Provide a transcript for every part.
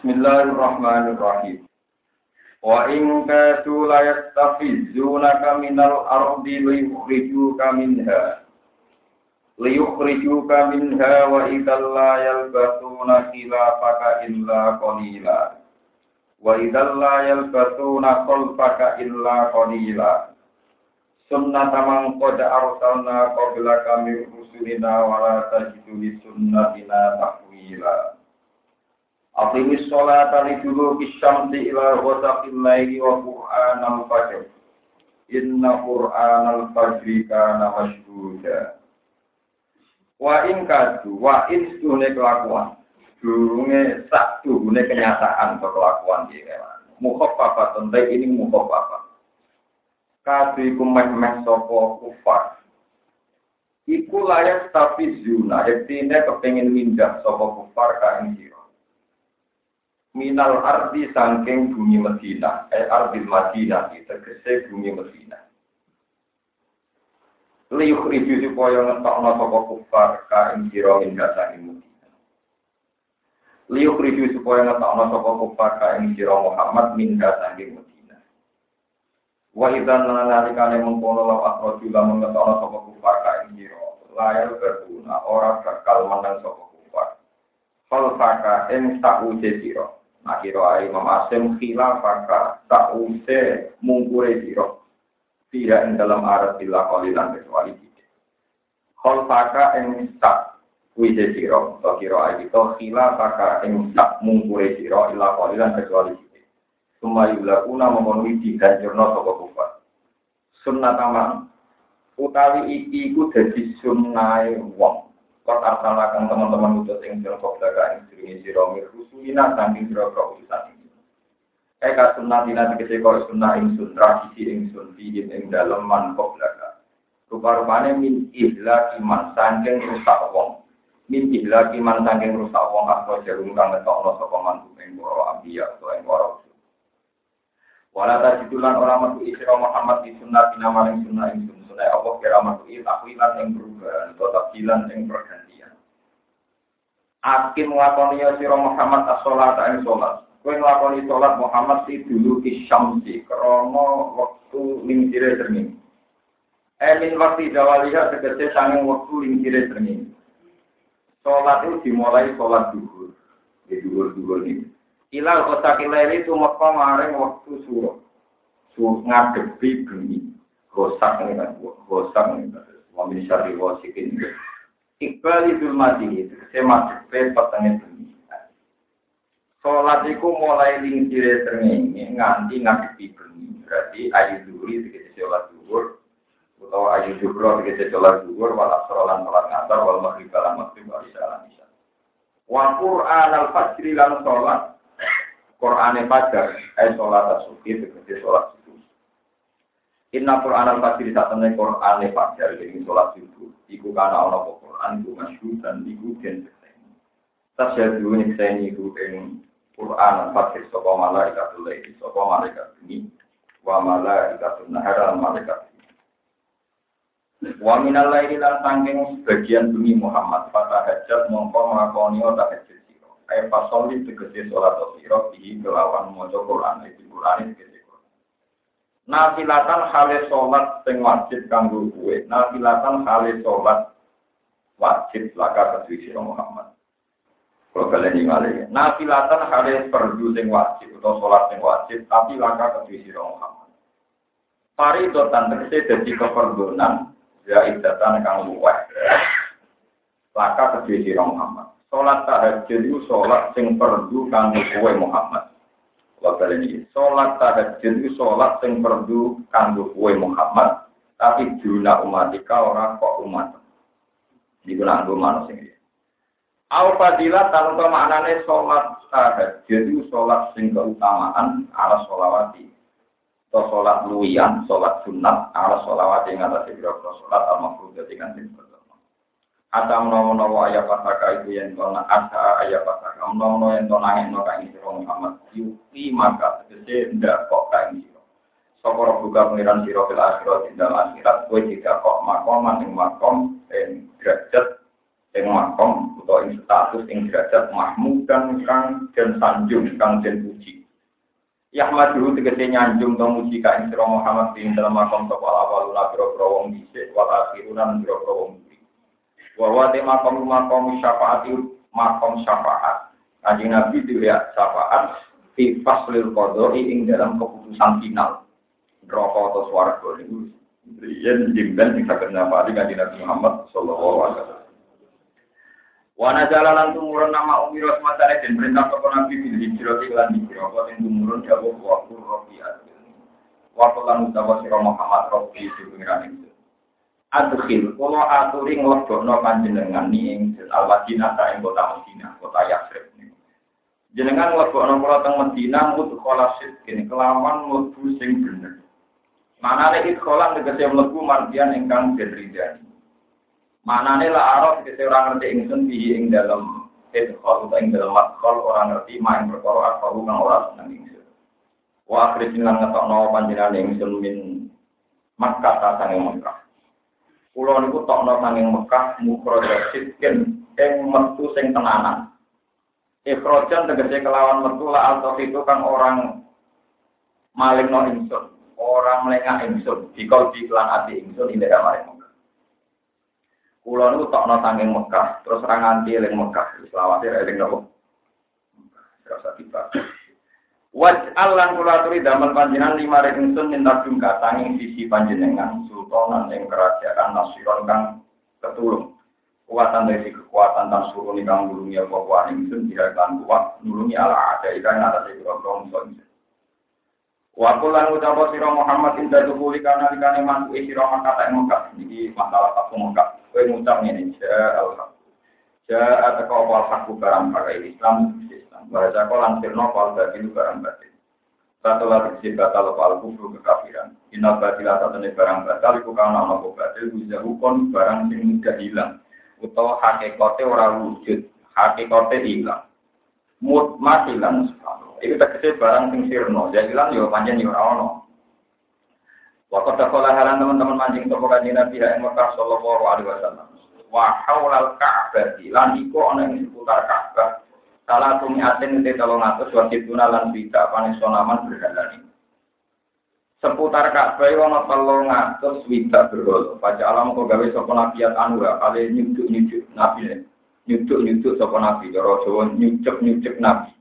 Bismillahirrahmanirrahim. Wa in kadu la yastafizunaka minal ardi liyukhrijuka minha. Liyukhrijuka minha wa idzal la yalbasuna khilafaka illa qalila. Wa idzal la yalbasuna khalfaka illa qalila. Sunnata man qad arsalna qablaka min rusulina wa la tajidu li sunnatina tahwila. Aqimis sholata li duluki syamsi ila ghasaqil laili wa qur'anal fajr. Inna qur'anal fajri kana mashhuda. Wa in kadu, wa in sedune kelakuan. Durunge sak durunge kenyataan kelakuan iki kewan. Mukhaffafah tentu ini mukhaffafah. Kadu iku meh-meh sapa kufar. Iku layak tapi zuna, artinya kepengin mindah sapa kufar ka ing minal ardi sangking bumi Medina, eh ardil Madinah, tegese bumi Medina. Liyuk ribu supaya ngetokno sapa kufar ka ing sira ing dasane Medina. Liyuk ribu supaya ngetokno sapa kufar ka ing sira Muhammad min dasane Medina. Wa idzan nalikane mengkono law akhroju lamun ngetokno sapa kufar ka ing sira layar berguna ora bakal menang sapa kufar. Fal faka ing tak uje. Nah kira ae Imam Asim khilafaka sause mungkure sira. Tidak ing dalam arah sila kolilan kecuali tidak. Kholfaka ing tak wije sira, atau kira ae itu khilafaka ing tak mungkure sira ila kolilan kecuali tidak. Suma yulakuna memenuhi diganjurna sapa kufar. Sunnah tamang utawi iki iku dadi sunnahe wong Kot arsalakan teman-teman utus ing sira koblaga ing sirine sira mir rusulina saking sira utusan ini. Eka sunnah dina dikese kok sunnah ing sun tradisi ing sun fihin ing dalem man koblaga. Rupa-rupane min ihla iman saking rusak wong. Min ihla iman saking rusak wong akro jarum kang ngetokno sapa mantu ing para ambiya utawa ing para Wala tajidulan orang metu isra Muhammad di sunnah dina maring sunnah ing sun sunai Allah kira metu takwilan yang berubah atau takwilan yang pergantian. Akim nglakoni ya sira Muhammad as-shalat ing salat. Kowe nglakoni salat Muhammad si dulu isyamsi krana wektu lingsire srengenge. Emin waktu jawaliha tegese sanging wektu lingsire srengenge. Salat itu dimulai salat duhur. Di duhur-duhur ini. Ilal kota kileli itu maka maring waktu suruh. Suruh ngadepi bengi. Gosak ini kan, gosak ini kan. Wamin syari wasikin. Iqbal idul mati. Saya madepi petangnya bengi. Sholat itu mulai lingkire seringi nganti ngadepi bengi. Berarti ayu duri sekitar sholat duhur. Atau ayu duhur sekitar sholat duhur. Walau sholat sholat ngantar. Walau maghrib alam maghrib. Walau alam isya. Wa Qur'an al-Fajri lan sholat Qur'ane fajar, eh sholat tegese sholat subuh. Inna Qur'an al-Fajr saat temen Qur'ane fajar jadi sholat subuh. Iku kana ana apa Qur'an iku masyhur dan iku den sekseni. Tasyadu nyekseni iku ing Qur'an al-Fajr sapa malaikat laili, sapa malaikat ini, wa malaikat nahar lan malaikat Wa minal laili lan sangking sebagian bumi Muhammad pada hajat mongko ngakoni tahajud Kayak pasoli tegesi sholat siro di kelawan mojo Quran itu Quran itu Quran. Nafilatan hale sholat sing wajib kanggo kue. Nafilatan hale sholat wajib laka kedui siro Muhammad. Kalau kalian ini Nafilatan hale perdu sing wajib atau sholat sing wajib tapi laka kedui siro Muhammad. Faridotan tegesi jadi keperdunan ya idatan kang luweh. Laka kedui siro Muhammad. Sholat tahajud itu sholat sing perdu kanggo kowe Muhammad. Kalian ini, sholat tahajud itu sholat sing perdu kanggo kowe Muhammad. Tapi juna umatika orang kok umat. Digunakan gue mana sing ini. Al fadilah tanpa maknane sholat tahajud itu sholat sing keutamaan ala sholawati. Atau sholat luian, sholat sunat ala sholawati yang atas beberapa sholat al-mafrudah dengan timur. Ata menawa-menawa ayat pasaka itu yang tona asa ayat pasaka menawa yang tona yang tona kain siro Muhammad yuki maka segede ndak kok kain siro. Sokoro buka pengiran siro fil akhirat di dalam akhirat kue tidak kok makom maning makom dan derajat ing makom utawa ing status ing derajat mahmud dan kang dan sanjung kang den puji Yahmadu tegese nyanjung to muji ka ing sira Muhammad ing dalam makom sapa awal nabro wong dhisik wal akhiruna nabro wong wa wa te makom makom syafaati makom syafaat. Kanjeng Nabi dilihat syafaat fi faslil qadai ing dalam keputusan final. Neraka atau niku yen jimben sing saged nafati Kanjeng Nabi Muhammad sallallahu alaihi wasallam. Wana jalalan nama Umi Rosmatane dan perintah toko Nabi bil hijrah iklan hijrah. Apa yang jawab waktu rofi Waktu lan utawa sira Muhammad rofi itu pengiran itu. Adkhil kula aturi nglebokno panjenengan ing al-Madinah ta ing kota Madinah, kota Yasrib niku. Jenengan nglebokno kula teng Madinah mudkhala kini kelawan mlebu sing bener. Manane idkholan tegese mlebu mardian ingkang den ridani. Manane la araf kese orang ngerti ingsun bihi ing dalam idkhol ing dalam madkhol orang ngerti main perkara akbaru kang ora seneng ingsun. Wa akhir lan ngetokno panjenengan ingsun min Makkah ta sange Makkah. Kulo niku tokno sange Makkah mukroja sitken ing metu sing tenanan. Ikhrojan tegese kelawan metu la altof itu kan orang maling no ingsun, orang melengah ingsun, dikol di kelan ati ingsun ing daerah maring Kulo niku tokno saking Mekah, terus ra nganti eling Mekah, lawate eling nopo. Rasa tiba. Waj lan kula aturi damel panjenengan lima rek ingsun minta jungka tanging sisi panjenengan sultanan ing kerajaan nasiron kang ketulung. Kuatan dari kekuatan dan suruh nih kang nulungi apa kuat ingsun tidak akan kuat nulungi ala ada ikan atas itu orang ingsun. Waktu lan ucap sira Muhammad inda dukuli kana dikane mantu sira kata Mekah niki masalah tak Mekah. Kowe ngucap ja al-haq. Ja ataka wal haqu barang pakai Islam Islam. Bahasa kau langsir no wal batil barang. Satu lagi si batal wal kufru kekafiran. Inal atau tenis barang batal iku kana ana batil bisa hukon barang sing mudah hilang. Utawa hakikate ora wujud, hakikate hilang. Mut matilan Itu tegese barang sing sirno, jadi hilang yo panjang yo ora ono. Waktu sekolah halan teman-teman mancing toko kanjeng Nabi yang Sallallahu Alaihi Wasallam. Wa haulal Ka'bah lan iku ana ing seputar Ka'bah. Salah tumi aten te tolong atus wajib lan tidak panis sonaman berhalan Seputar Ka'bah ana tolong atus widak berholo. Baca alam kok gawe sapa nabiat anu kali nyuduk-nyuduk nabi. Nyuduk-nyuduk sapa nabi cara Jawa nyucuk-nyucuk nabi.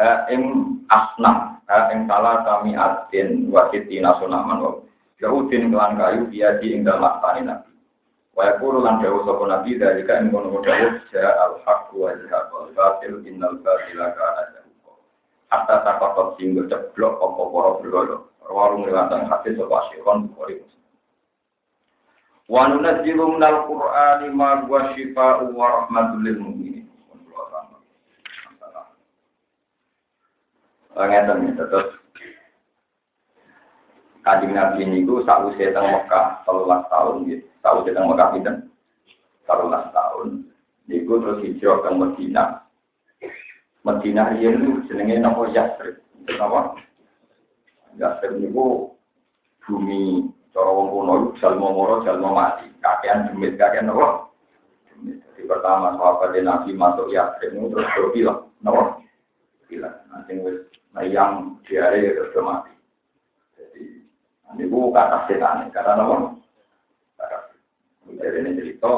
Ha ing asnam, ha ing salah kami atin wasitina sonaman wa kelan kayu nabi. Wa yaqulu lan dawu sapa nabi dari ka ing kono dawu ja al haq wa al batil innal batila kana. Hatta sing ceblok apa para. Warung riwayat hadis sapa Syekhon Bukhari. Wa nunazzilu minal Qur'ani ma huwa syifaa'u wa rahmatul lil mu'minin. Terus Kanjeng Nabi niku sakwise teng Mekah 13 tahun gitu. Sakwise teng Mekah pinten? 13 tahun. Niku terus hijrah ke Madinah. Madinah riyen niku jenenge napa Yasrib. Napa? Yasrib niku bumi cara wong kuno jalma moro jalma mati. Kakean demit kakean napa? Jadi pertama sahabat Nabi masuk Yasrib niku terus do bilang, napa? Bilang, nanti yang diare terus mati. Ini bu kata setan, kata apa? Jadi ini cerita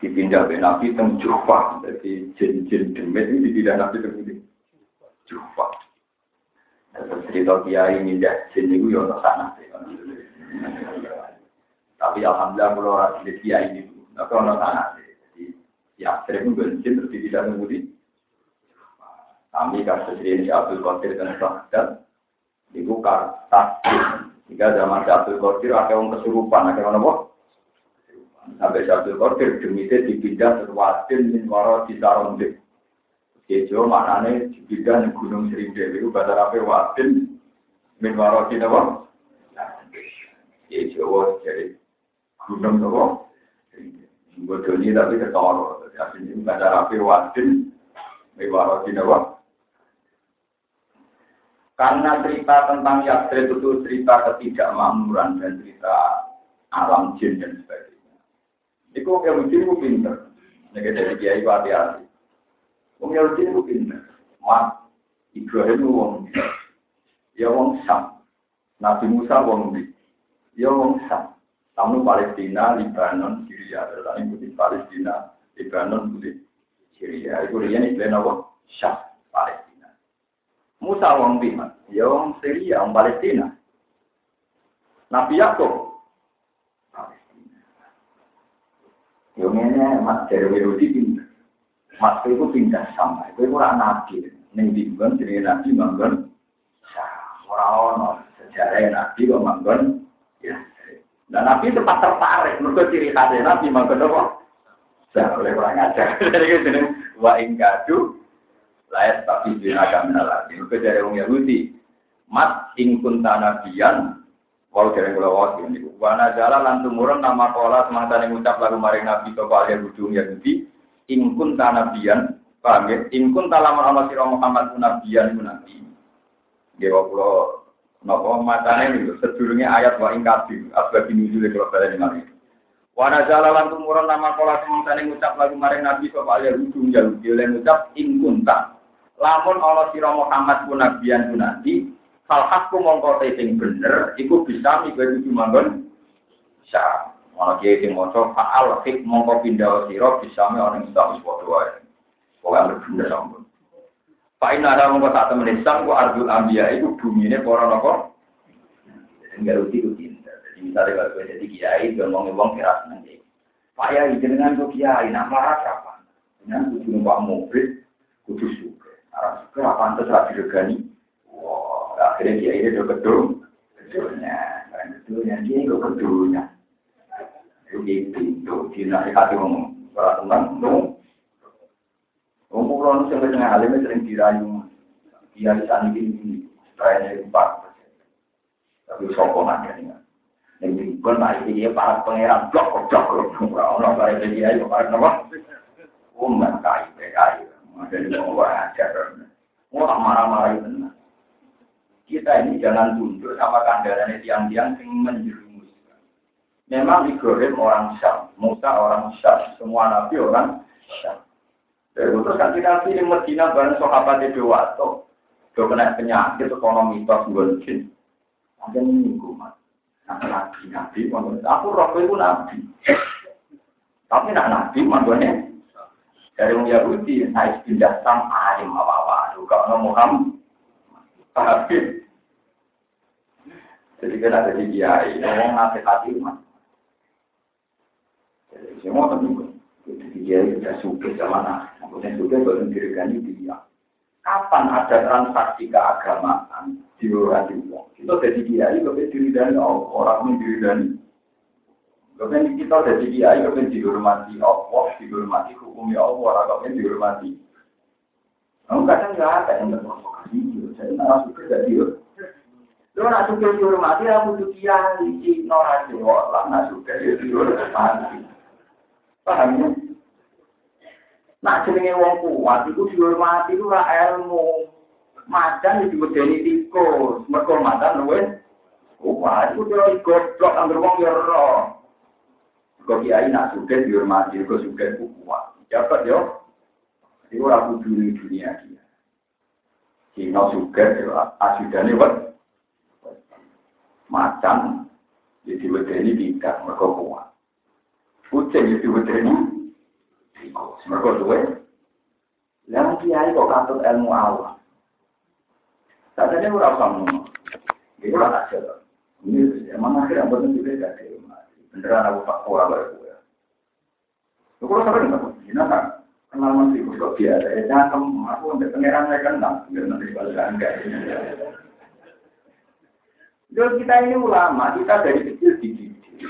dipindah ke Nabi teng Jufa, jadi jin-jin demit ini dipindah Nabi teng Jufa. Terus cerita kiai mindah jin itu ya untuk sana. Tapi alhamdulillah kalau orang di kiai itu, tapi orang sana Jadi ya sering bensin terus dipindah teng Kami kasus ini Abdul Qadir dan Sahadat, Iku kartas. Jika zaman Abdul Qadir ada orang kesurupan, ada orang apa? Sampai Abdul Qadir demitnya dipindah sesuatu min waro di Sarondik. Kejo maknanya dipindah di Gunung Serindel. Itu bahasa apa wadin min waro di apa? Kejo jadi gunung apa? Bodoni tapi ketoro. Jadi bahasa apa wadin min waro di? Karena cerita tentang Yasrib itu cerita ketidakmakmuran dan cerita alam jin dan sebagainya. Iku Yahudi itu pinter. Nek dari kiai hati-hati. Wong Yahudi itu pinter. Mat Ibrahim itu wong. Ya wong Sam. Nabi Musa wong di. Ya wong Sam. Kamu Palestina, Libanon, Syria. Terus ikuti Palestina, Libanon, ikuti Syria. Itu nih apa? Syam. Musa wong di Ya wong Syria, wong Palestina. Nabi Yakub Yo ngene Mas dari Yahudi pindah. Mas itu pindah sama. Itu ora nabi. Ning dimbang jadi nabi manggon. Ora ono sejarah nabi kok manggon. Ya. Dan nabi sempat tertarik. Mereka ciri khasnya nabi manggon apa? Saya oleh kurang ajar. Jadi gini, wa ingkadu layat tapi dina kamina lagi. Mereka dari orang Yahudi. Mat ingkun tanabian Wau dari kula wawas ini. Wana jalan lan tumurun nama kola semangsa ning ngucap lagu maring Nabi sapa ahli ujung Yahudi. Ingkun tanabian, paham ya? Ingkun talaman ana sira Muhammad nabiyan iku nabi. Nggih kula napa matane niku sedurunge ayat wa ing kabeh asbab nuzul kula baleni mari. Wana jalan lan tumurun nama kola semangsa ning ngucap lagu maring Nabi sapa ahli ujung Yahudi oleh ngucap ingkun ta. Lamun ana sira Muhammad nabiyan nabi, Hal hakku mongko sing bener, iku bisa miku manggon. Bisa. Mana kiai sing maca faal hik mongko pindah sira bisa me orang Islam wis padha wae. Pokoke bener sampun. Pak Ina ada mongko tak temen Islam ku ardul ambia itu bumine para napa? Enggak rugi rugi. Jadi misalnya kalau jadi kiai, ngomong ngomong keras nanti. Pak ya dengan kok kiai, nak marah apa? Dengan kudu numpak mobil, kudu suka. Arah suka apa antas rapi regani? akhirnya dia ini udah kedul kedulnya kedulnya dia itu kedulnya itu itu di nasihati ngomong para teman ngomong ngomong kalau sampai dengan alimnya sering dirayu. Dia di sana ini supaya empat tapi sokong aja nih yang dibuat nah ini para pangeran blok blok blok. Orang para dia itu para nama umat kai kai ada di bawah ajar mau tak marah-marah itu kita ini jangan tunduk sama kandarannya tiang-tiang yang menjerumuskan. Memang Ibrahim orang Syam, Musa orang Syam, semua nabi orang Syam. Itu kan kita pilih Medina bareng sahabat itu waktu do kena penyakit ekonomi tos gonjin. Ada minggu mas. Nabi nabi, aku roh itu nabi. Tapi nak nabi manggone dari orang Yahudi naik pindah sam alim apa apa. Juga Muhammad. Tapi jadi kita ada di kiai, ngomong nasihati umat. Jadi semua tentu, jadi kiai sudah suka sama nah, maksudnya suka buat mendirikan dia. Kapan ada transaksi keagamaan di luar uang? Kita jadi kiai, kita diri dari orang diri dari. Kemudian kita jadi kiai, kita dihormati Allah, dihormati hukumnya Allah, orang dihormati. Kamu kadang nggak ada yang berprovokasi, saya nggak suka jadi Lo nak suka dihormati, aku tuh kiai, Cina, Jawa, lah suka dihormati. Paham ya? Nak jenenge wong kuat, itu dihormati, itu lah ilmu. Macan itu medeni tikus, mereka macan luwe. Kuat, itu dia goblok, anggar wong ya. Kau kiai nak suka dihormati, kau suka kuat. Jabat yo. Itu aku dunia dunia dia. Cina suka, asidane wat macan jadi wedeni tidak mereka kuat kucing jadi wedeni tikus mereka duwe yang kiai kok katut ilmu Allah Tadinya ora usah ngomong. Itu ora aja. Ini emang akhirnya betul juga gak ada Beneran aku tak kuat lah gue. Lu kalau sampai nggak, gimana kan? Kenal masih kok biasa. Ya jangan aku untuk pangeran saya kenal. Biar nanti balasan kayak jadi kita ini ulama, kita dari kecil dididik.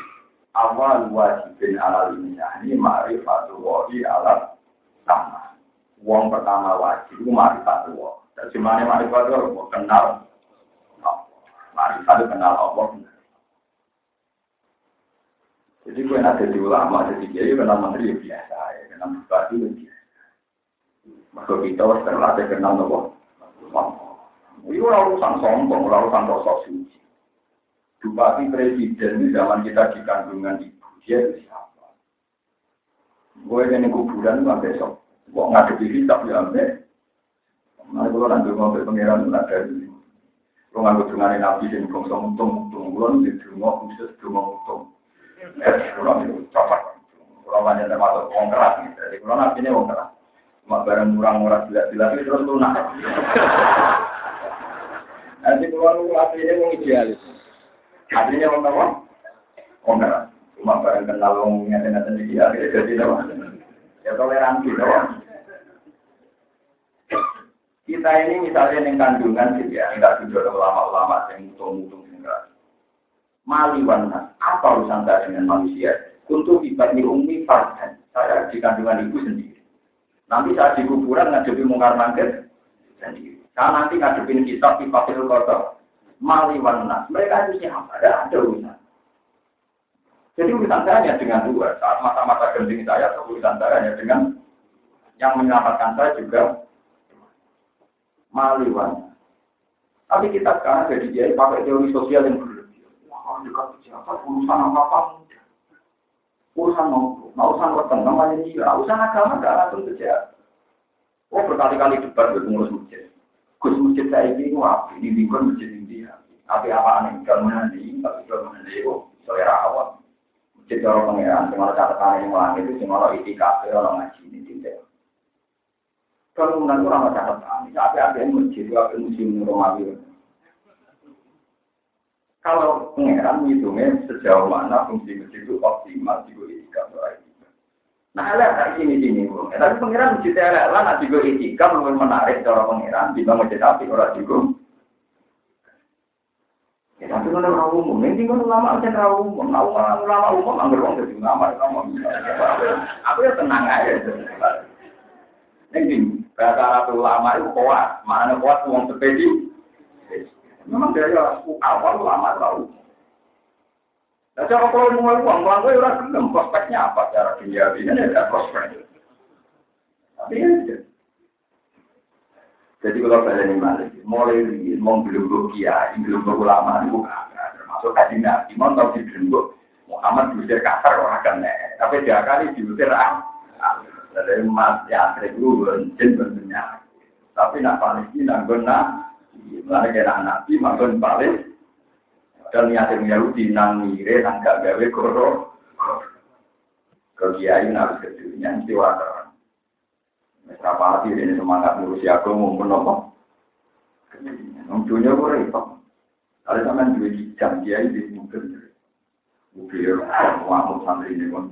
Awal wajibin alal ini ma'rifatul wahi alat sama. Uang pertama wajib itu ma'rifatul wahi. Mana ma'rifatul wahi? Kenal. Ma'rifatul kenal Allah. Jadi gue ada di ulama, jadi kiai kenal menteri ya biasa, ya kenal bupati ya biasa. Maka kita harus terlatih kenal Allah. Ini urusan sombong, urusan sosok suci. Bupati presiden di zaman kita di kandungan ibu, dia itu siapa? Gue ini kuburan nggak besok. Gue ngadepi kitab ya ambek. Nah, nanti mau ke pangeran nggak ada. Lo nggak dengan nabi sing bangsa untung untung. Lo nih cuma khusus cuma untung. Eh, kalau itu cocok. Kalau. Jadi kalau nabi ini orang keras. Cuma barang murah-murah jelas-jelas itu terus lunak. Nanti kalau lu aslinya mau idealis. Aslinya orang apa? Orang keras. Cuma barang kenal ngeten-ngeten di dia. Jadi apa? Ya toleransi. Apa? Kita ini misalnya yang kandungan gitu ya, enggak juga ulama-ulama yang mutung-mutung Maliwan apa urusan saya dengan manusia? Untuk ibadni umi farhan. Saya di kandungan ibu sendiri. Nanti saat di kuburan ngadepi mungkar mangkir sendiri. Nanti ngadepin kitab di fasil kotor. Maliwan Mereka itu siapa? Ada, ada urusan. Jadi urusan saya hanya dengan dua. Saat masa-masa genting saya, urusan saya hanya dengan yang menyelamatkan saya juga maliwan. Tapi kita sekarang jadi dia pakai teori sosial yang Wah, dekat pejabat, urusan apa-apa mudah. Urusan weteng, namanya urusan agama gak langsung saja. Oh, berkali-kali debat dengan pengurus masjid. Gus saya ini, wah, ini lingkungan masjid India. Tapi apa aneh, kalau menandi, tapi kalau menandi, oh, selera awam. Masjid orang cuma catatan yang langit itu, cuma itikaf, orang ngaji, ini tidak. Kalau menang orang catatan, tapi ada yang masjid, ada musim Romawi. Kalau pengeran menghitungnya sejauh mana fungsi masjid itu optimal di etika Nah, ada tak sini sini bro. Tapi pengiran masjid lah, nanti gue etika lebih menarik cara pengiran di bangun masjid api orang juga. Ya, tapi kalau orang umum, nanti kalau ulama aja orang umum, ulama umum nggak beruang jadi ulama, ulama. Aku ya tenang aja. Nanti Bahasa Arab ulama itu kuat, mana kuat uang sepedi. Memang ya awal ulama tahu. Nah, cara kalau mau uang, uang gue udah gelem, prospeknya apa? Cara dia ini ada prospek. Tapi ya, jadi kalau saya ini balik, mulai ini mau belum kiai, belum ulama itu termasuk kaji nabi, mau tahu di Muhammad diusir kasar orang kena, tapi dia kali diusir ah. Dari emas ya seribu jin bentuknya. Tapi nak Palestina guna, mana kena nabi makan paling dan niatin Yahudi nang mire nang gak gawe koro. Kegiatan harus kedunya mesti wajar. Berapa hati ini semangat ngurusi aku mau menopo. Dunia gue repot. Ada sama dua jam kiai di mungkin. Mungkin mau santri ini kan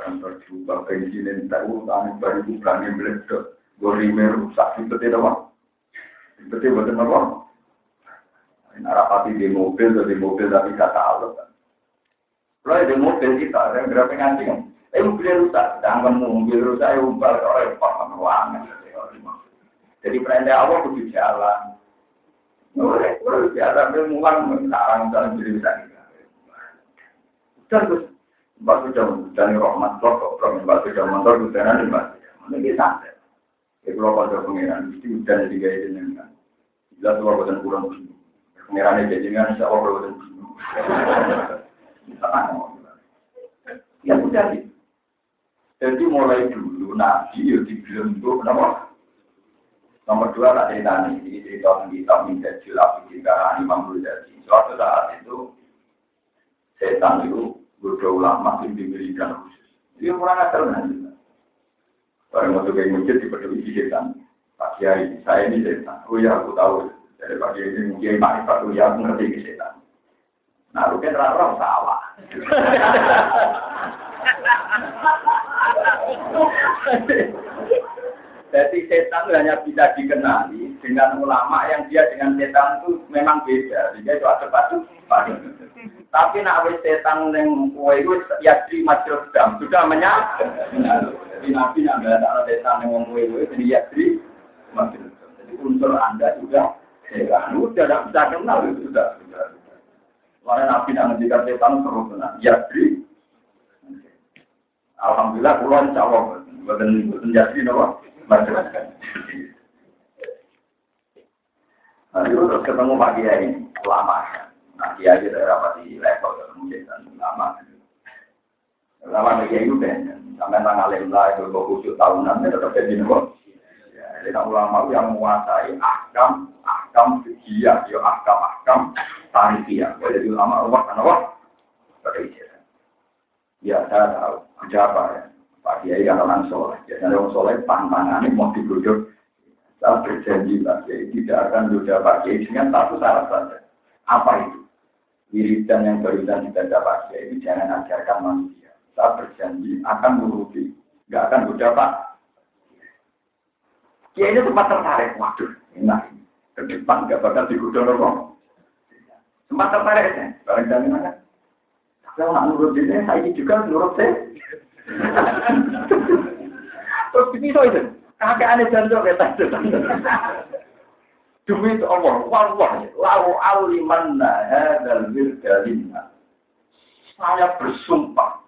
Orang berjumpa bensin dan tak urutan baru bukan yang meledok. Gorimer rusak itu tidak apa. Itu betul apa? Narapati di mobil, di mobil tapi gak tahu. Kalau di mobil kita, yang berapa nganti kan? Eh mobil rusak, sedangkan mobil rusak, ya umpal orang paham ruangan. Jadi perintah Allah kudu jalan. Mulai, mulai jalan, mulai mengarang dalam diri kita. Terus Mbak sudah menjadi rahmat kok, kalau Mbak sudah mentor hujanan Mbak. Ini santai. Ya kalau pada pengiran, mesti hujan jadi gaya jenengan. Jelas kalau bukan kurang begini. Pengiran ini jenengan, insya Allah bukan begini. Ya sudah sih. Jadi mulai dulu Nabi ya dibentuk kenapa? Nomor dua tak cerita nih, ini cerita kita minta jilaf di karang Imam Ghazali. Suatu saat itu setan itu Godo ulama yang diberikan khusus. Dia kurang ajar nanti. Barang masuk ke masjid dipeduli setan. Pak Kiai, saya ini setan. Oh ya, aku tahu. Dari Pak Kiai ini Kiai Makrifat, oh ya, aku ngerti ini setan. Nah, lu kan rara salah. Jadi setan itu hanya bisa dikenali dengan ulama yang dia dengan setan itu memang beda. Jadi itu ada batu. Tapi nak wis setan neng kue itu ya di masjid dam sudah menyatu. Jadi nabi nak ada setan neng kue itu jadi ya di masjid Jadi unsur anda juga setan. Sudah tidak bisa kenal itu sudah. Karena nabi nak ngendikan setan terus kenal. Ya di. Alhamdulillah pulau insya Allah. Bukan menjadi nopo masjid. Nah, itu terus ketemu Pak Kiai, ulama. Nah, dia aja daerah pasti level ketemu setan lama. Lama dia itu kan, Sampai nang alim lah itu kok khusyuk tahunan itu tetap jadi nopo. Ya, jadi ulama yang menguasai ahkam, ahkam fikih, ya ahkam, ahkam tarifiyah. Jadi ulama Allah kan ijazah. Ya saya tahu ada apa ya. Pak Kiai kan orang soleh. Biasanya orang soleh pantangannya mau digodok. Saya berjanji Pak Kiai tidak akan duda Pak Kiai dengan satu syarat saja. Apa itu? Wiridan yang barusan kita Pak Kiai jangan ajarkan manusia saya berjanji akan menuruti, nggak akan berdapat. Ya ini sempat tertarik, waduh, enak. Ke depan nggak bakal digodong orang. Sempat tertarik barang jaminan Tapi orang nurut ini, saya juga nurut saya. Terus begitu itu, kakek aneh jantung ya tadi. Itu Allah, wallah, lau alimanna hadal wirdalinna. Saya bersumpah,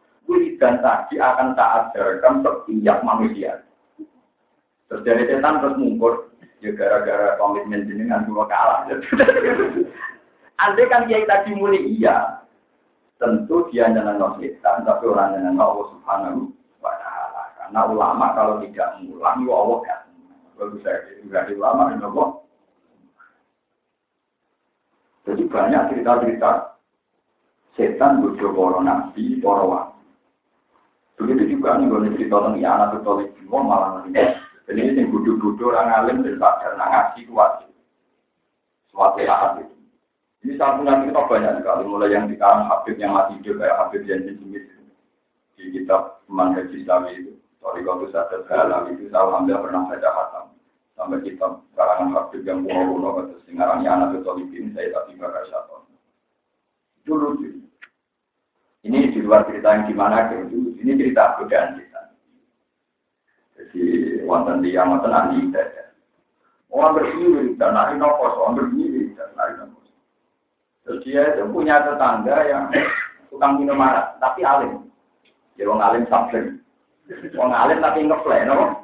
dan tadi akan tak ajarkan setiap manusia. Terus dari setan terus mungkur, ya gara-gara komitmen dengan dua kalah. Andai kan kiai tadi muni iya, tentu dia nyenang setan, tapi orang nyenang Allah Subhanahu wa. Karena ulama kalau tidak ngulang, ya Allah kan. Kalau bisa di ulama, ya Allah. Jadi banyak cerita-cerita setan bodoh para nabi, para Begitu juga nih kalau cerita tentang ya anak katolik semua malah nanti. Dan ini bodoh-bodoh orang alim dan sadar ngaji kuat. Suatu saat itu. Ini santunan kita banyak sekali, mulai yang di kalangan Habib yang mati hidup kayak Habib Janji Smith di kitab Manhaj Islami itu. Sorry kalau sadar segala itu saya alhamdulillah pernah baca khatam. Sampai kitab kalangan Habib yang kuno-kuno atau singarannya anak katolik ini saya tadi bakal satu. Itu lucu. Ini di luar cerita yang gimana dulu. Ini cerita godaan kita. Jadi wonten dia wonten ahli ibadah. Orang berdiri dan ahli nopos, orang berdiri dan ahli nopos. Terus dia itu punya tetangga yang tukang minum arak, tapi alim. Jadi orang alim sabling. Orang alim tapi ngeplay, no?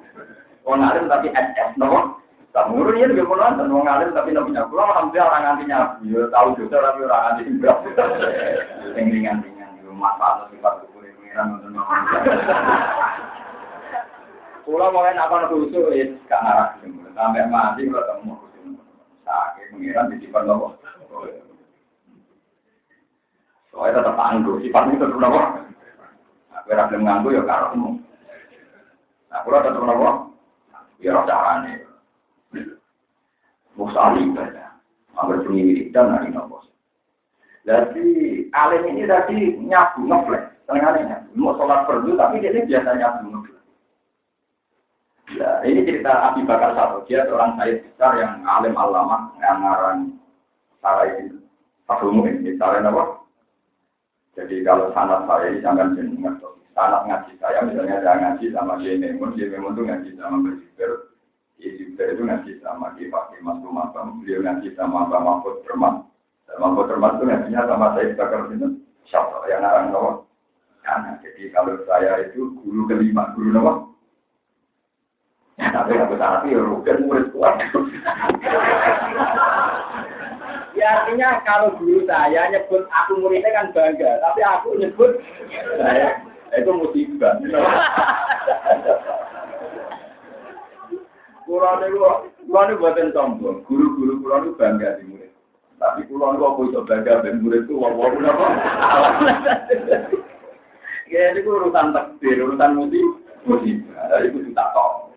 Orang alim tapi SS, no? Tak murun ya juga pulang dan orang alim tapi nabi nyabu. Alhamdulillah orang antinya, ya tahu juga tapi orang anti juga. Ringan ringan masalah sifat kubur pengiran untuk Pulau mau enak apa khusus ya gak ngarah sampai mati kalau ketemu khusus sakit pengiran di sifat. Soalnya tetap tangguh sifatnya tetap nopo. Aku rasa nganggu ya karena Nah, kalau tetap nopo, ya rasa aneh. Musali ibadah, ambil pengiran dari nopo. Jadi alim ini tadi nyabu ngeflek, tengahnya. Mau sholat perlu tapi dia biasa nyabu ngeflek. Ya, ini cerita Abi Bakar satu. Dia seorang saya besar yang alim alama, yang ngarang cara ini. Fakul ini, cara apa? Jadi kalau sanat saya ini jangan jenengan sanat ngaji saya misalnya saya ngaji sama dia Memun, dia Memun itu ngaji sama Berjiber, dia itu ngaji sama dia Pak Mas Rumah, beliau ngaji sama Pak Mahfud Berman, Mampu termasuk nantinya sama saya bakal itu siapa yang narang nawa. Karena jadi kalau saya itu guru kelima, guru nawa. Tapi aku tapi ya rugen murid kuat. Ya artinya kalau guru saya nyebut aku muridnya kan bangga, tapi aku nyebut saya itu musibah. Kurang itu, kurang itu buatan sombong. Guru-guru kurang itu bangga di murid. Tapi pulau itu aku bisa belajar dan murid itu wah apa? Ya ini urusan takdir, urusan musik. Dari itu tak tahu.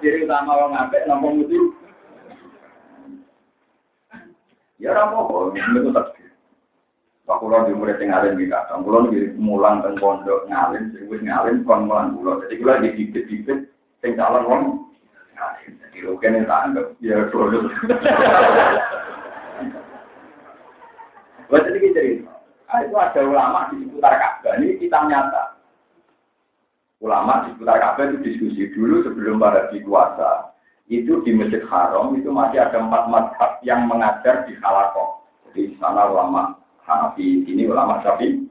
Ciri utama orang ngapik nampak musik. Ya rapopo, itu takdir. Pak Kulo di murid yang ngalim di kadang, Kulo di mulang dan pondok ngalim, sing wis ngalim kon mulang Kulo. Jadi Kulo di bibit-bibit, sing calon wong ngalim. Jadi kan tak anggap ya dulu. Buat ini cerita. Nah, itu ada ulama di seputar Ka'bah. Ini kita nyata. Ulama di seputar Ka'bah itu diskusi dulu sebelum para kuasa. Itu di Masjid Haram itu masih ada empat madhab yang mengajar di Halakoh. Jadi di sana ulama Hanafi, ini ulama Syafi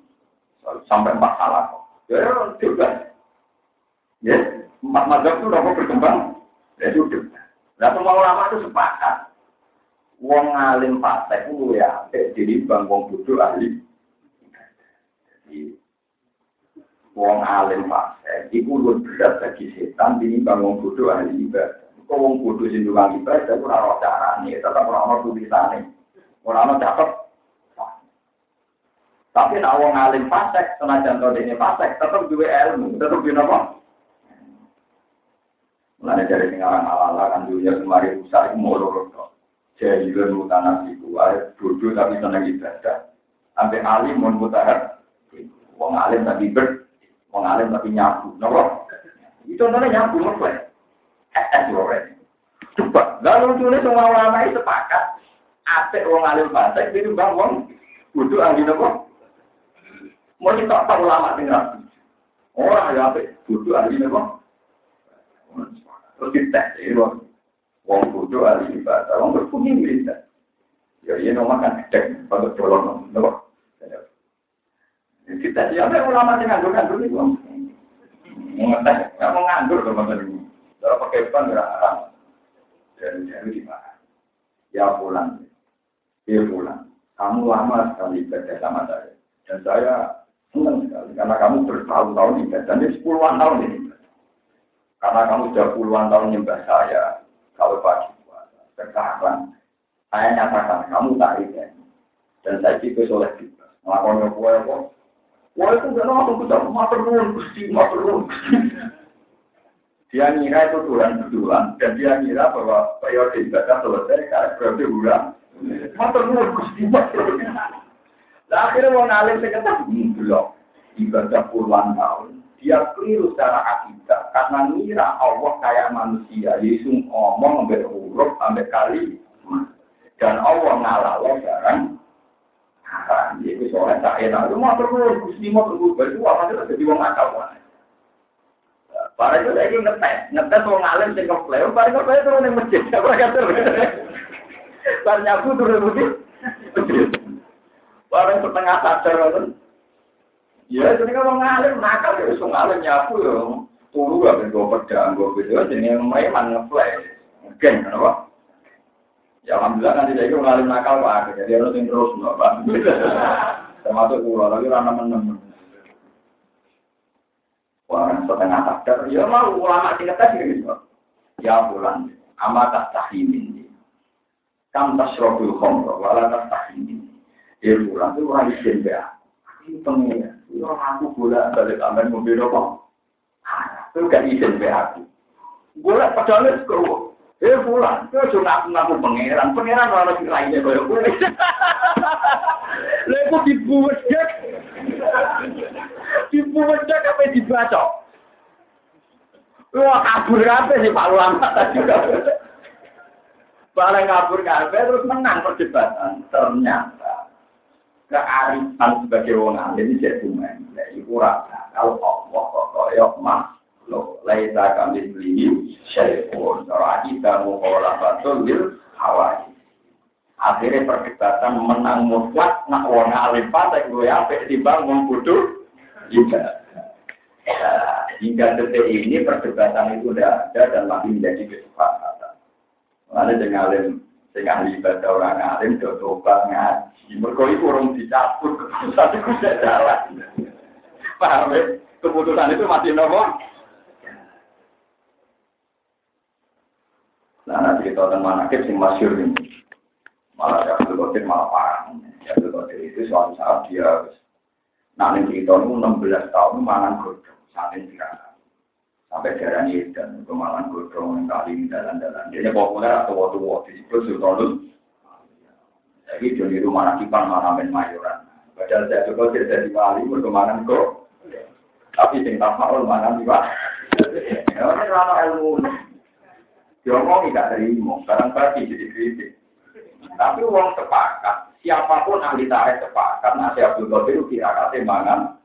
sampai empat Halakoh. Ya, juga. Ya, empat madhab itu udah berkembang. Ya, sudah. Nah, semua ulama itu sepakat. Wong alim fasik ku ya, jadi bang wong bodoh ahli. Jadi wong alim fase iku luwih berat bagi setan tinimbang wong bodoh ahli ibadah. Kok wong bodoh sing tukang ibadah ora ora carane, tetep ora ono tulisane. Ora ono catet. Tapi nek wong alim fasek, senajan to dene fasek, tetep duwe ilmu, tetep duwe napa? Mulane dari sing aran ala-ala kan dunia kemari rusak iku mulu kok. Jadi kan mutana iku ae bodoh tapi seneng ibadah. Sampai alim mun mutahar. Wong alim tapi ber Wong alim tapi nyabu, nopo? Itu contohnya nyabu nopo ya? Eh, lore. Coba, lalu lucunya semua ulama itu sepakat. Apik wong alim fasik, itu bang wong kudu ahli nopo? Mau kita tahu ulama tinggal. Orang ya apik, kudu ahli nopo? Terus kita, ini wong kudu ahli ibadah, wong berpunyai ibadah. Ya, iya nomor kan gede, pada colong nopo? Kita siapa ulama yang nganggur nganggur itu? Mengetes, nggak mau nganggur teman ini. Kalau pakai ban nggak haram. Dan jadi di mana? Ya pulang, ya pulang. Kamu lama sekali ibadah sama saya. Dan saya senang sekali karena kamu bertahun-tahun ibadah. Ini sepuluhan tahun ini. Karena kamu sudah puluhan tahun nyembah saya. Kalau pagi puasa. Sekarang saya nyatakan kamu tak ibadah. Dan saya juga soleh juga. Melakukan kue Wah itu gak langsung kita matur nuwun gusti, matur nuwun Dia ngira itu bulan betulan dan dia ngira bahwa periode ibadah selesai karena periode bulan. Matur nuwun gusti, Nah akhirnya mau ngalim sekitar belum ibadah puluhan tahun. Dia keliru secara akidah karena ngira Allah kayak manusia. Yesus ngomong sampai huruf sampai kali dan Allah ngalah barang haram. Itu soalnya tak enak. Itu mau terus, gusti mau terus. Baru apa itu jadi wong akal mana? Para itu lagi ngetes, ngetes wong alim sing ngeplay. Para ngeplay turun yang masjid. Apa kata? Para nyapu turun masjid. Para setengah sadar kan. Ya, jadi kalau ngalim nakal ya, wong alim nyapu ya. Turu gak ben gue pedang, gue video, jadi yang memang ngeplay. Geng, kenapa? Ya alhamdulillah nanti saya ngalim nakal pak, jadi harus terus nggak pak. Termasuk pulau, tapi rana menem. Wah, setengah sadar, ya mau ulama kata sih gitu. Ya bulan, amat tak tahimin. Kam tasrobul khomro, wala tak tahimin. Ya bulan itu orang izin ya. Ini pengen, orang aku bola balik aman mobil apa? Itu gak izin ya aku. Bola padahal itu Eh pulang, itu cuma aku ngaku pangeran, pangeran orang sing lainnya kaya gue. Lha iku dibuwedek. Dibuwedek apa dibaca? Wah kabur kabeh sih Pak Ulama tadi. Barang kabur kabeh terus menang perdebatan. Ternyata kearifan sebagai wong alim ini jadi main. Ya iku kalau Allah kok koyo lo laisa kami beli syai'un ora kita mukola batul bil hawai akhirnya perdebatan menang mutlak nak wong alim pada gue apa timbang wong bodoh juga. Ya, hingga detik ini perdebatan itu sudah ada dan masih menjadi kesepakatan. Lalu dengan alim sing ahli ibadah orang alim tobat ngaji. Mergo iku urung dicabut keputusan itu sudah jalan. Paham ya? Keputusan itu masih nomor Nah, nanti kita akan manakib sing masyur ini. Malah Abdul Qadir malah parah. Abdul Qadir itu suatu saat dia nanti cerita itu 16 tahun mangan godong sampai tirakat. Sampai darah dan kemalan godong kali dalan-dalan. Dia populer atau waktu-waktu disebut Sultanul. Jadi jadi rumah nakipan mana main mayoran. Padahal saya juga tidak jadi wali berkemanan kok. Tapi sing tak mau mana di pak. Ya, ini rana ilmu. Diomong tidak terima, barang bagi jadi kritik. Tapi uang sepakat, siapa pun ahli tarik sepakat, nasi Abdul Qadir itu kira mangan.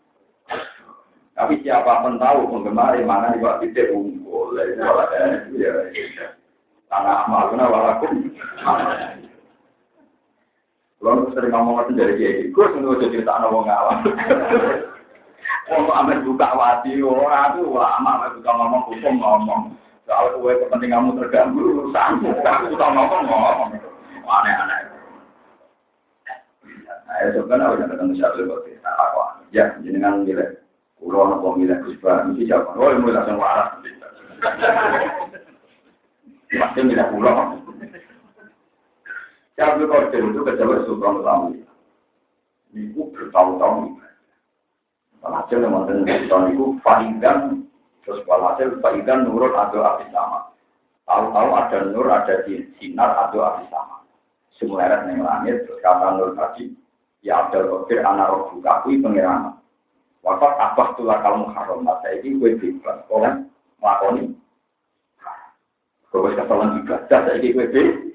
Tapi siapa pun tahu penggemar mangan di bawah titik unggul, ya, tanah amal guna walakum. Kalau sering ngomong itu dari kiai, gue sentuh cerita anak wong awam. Wong amin buka wati, orang itu lama amin buka ngomong hukum ngomong. Kalau kue kepentinganmu terganggu, urusanmu. Aku suka ngomong ngomong. Aneh-aneh. Nah, ya sebenarnya udah ketemu siapa lebih nah, aku ya jenengan nilai Kulo nopo milih Gus Bar, mesti jawab, oh milih langsung waras. Pasti milih kulo. Abdul Qadir itu kejabat Sultan Utama. Ibu bertahun-tahun. Walhasil yang mantan Sultan itu Faidan, terus walhasil Faidan nurut atau api sama. Tahu-tahu ada nur, ada sinar atau api sama. Semua erat yang langit, terus kata nur tadi, ya Abdul Qadir anak roh buka, kui pengiraman. Wafat abah tulah kalau haram, ini gue bebas. Oleh melakoni. Gue keselan ibadah, saya ini gue bebas.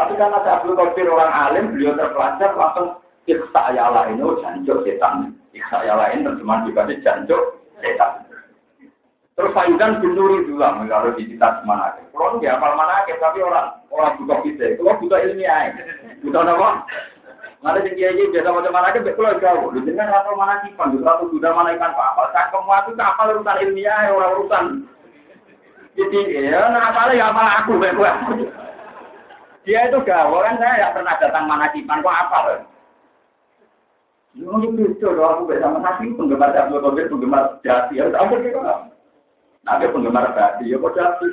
Tapi karena saya Abdul Qadir orang alim, beliau terpelajar langsung iksa ya lain, oh jancuk setan. Iksa ya lain terjemahan juga jancuk setan. Terus Sayudan bin Nuri juga kalau di kita mana Kalau nggak hafal mana tapi orang orang butuh kita. Kalau butuh ilmiah, butuh apa? Nanti sing kiai biasa macam mana ke kalau jauh. Lu jangan mana kipan, lu atau sudah mana ikan apa? Saya kamu itu kapal urusan ilmiah, orang urusan. Jadi ya, nah apa ya apa aku, gue. Dia itu gawe kan saya tidak pernah datang mana kipan, kok apa loh? Lu itu aku bersama nasi penggemar Abdul Qadir, penggemar jati. Ya, aku Nabi penggemar berarti, ya kok jadi.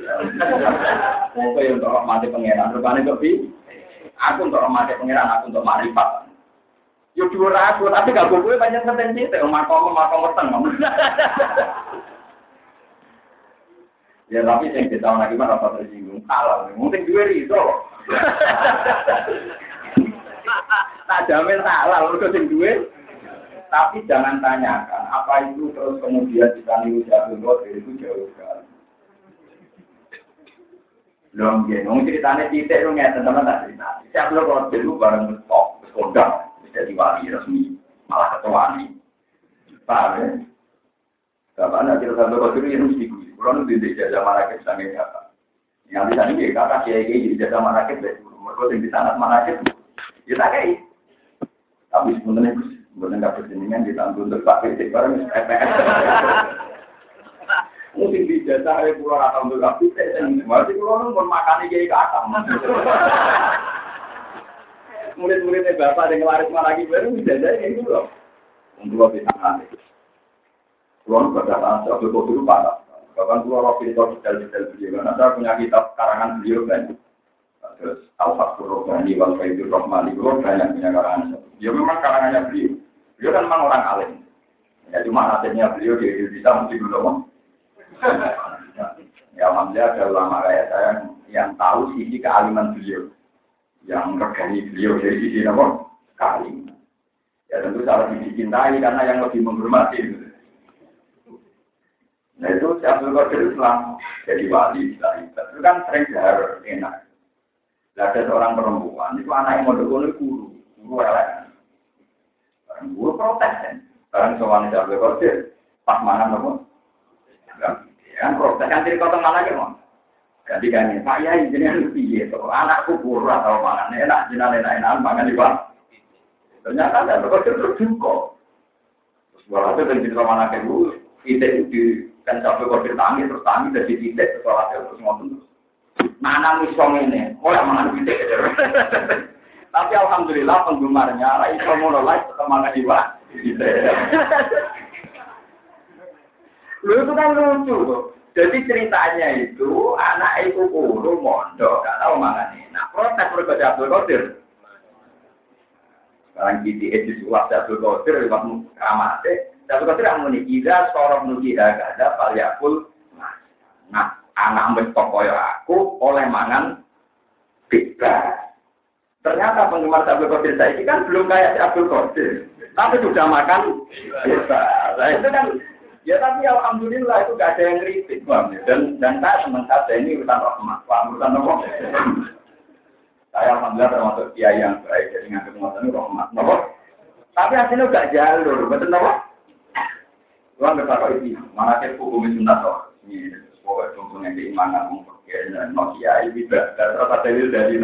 Oke, untuk mati pangeran, rupanya lebih. Aku untuk mati pangeran, aku untuk marifat. Yo dua aku, tapi gak gue banyak potensi, tapi makom makom weteng. Ya tapi yang kita lagi mana apa tersinggung, salah. Mungkin gue itu. Tak jamin salah, lu sing duwe tapi jangan tanyakan apa itu terus kemudian kita niru jatuh kodir itu jauh sekali. Belum ya, nung ceritanya titik lu ngeten teman tak cerita. Siap lo kalau dulu bareng top, kondang, bisa diwali resmi, malah ketua nih. Paham ya? Bapak nak cerita satu kodir ini mesti gue. Kalau nu di jajah marakit sange kata. Yang bisa nih kata kiai kiai jadi jajah marakit deh. Mereka tinggi sangat marakit. Ya tak kayak. Tapi sebenarnya Bukan nggak persendian ditanggung untuk pakai cek barang EPS. Mungkin di jasa ada pulau atau untuk kafe dan masih pulau nunggu makan jadi kata. Murid-muridnya bapak yang laris lagi baru bisa jadi itu loh. Untuk bisa nanti. Pulau pada saat satu kopi itu parah. Bahkan pulau rofi itu detail-detail beliau. Karena saya punya kitab karangan beliau kan. Terus Al-Fatihur Rohmani, Wal-Faidur Rohmani, banyak punya karangan. Ya memang karangannya beliau. Beliau kan memang orang alim. Ya cuma nasibnya beliau di Indonesia mesti belum. Ya alhamdulillah ada ulama kayak saya yang tahu sisi kealiman beliau. Yang regani beliau dari sisi apa? Kealiman. Ya tentu salah dicintai karena yang lebih menghormati. Nah itu si Abdul Qadir Islam jadi wali Islam itu kan sering jahar enak. ada seorang perempuan itu anak yang mau guru, guru elek. Gue protes kan. Sekarang soalnya tidak boleh kodir. Pas mana nopo? Kan protes kan jadi kota mana gitu. Jadi kan Pak Yai jadi lebih ya. Anakku kurang atau mana enak, jinak enak enak makan di. Ternyata ada kodir terjungkol. Terus walhasil dari cerita mana ke gue, itu kan sampai kodir tangi terus tangi dari titik terus walhasil terus ngomong terus. Mana misong ini? Oh yang mana titik Tapi alhamdulillah penggemarnya lah iso mulai semangat jiwa. Lu itu kan lucu tuh. Jadi ceritanya itu anak ibu guru mondok, gak tahu mangan Nah protes berbaca Abdul Qadir. Sekarang kita itu sulap Abdul Qadir lewat kamate. Abdul Qadir yang muni ida sorok nuki ada paliakul. Nah anak mbek aku oleh mangan bebas. Ternyata penggemar Abdul Qadir saya ini kan belum kayak si Abdul Qadir. Tapi sudah makan bisa. Nah itu kan ya tapi alhamdulillah itu gak ada yang kritik bang. Dan dan saya senang saja ini urusan rahmat. Wah urusan apa? Saya alhamdulillah termasuk kiai yang baik jadi nganggep ngoten rahmat. Nopo? Tapi hasilnya gak jalur, betul nopo? Tuhan berkata ini, mana kita hukum sunat toh? Ini pokoknya contohnya keimanan, mungkin Nokia ini tidak terus ada dari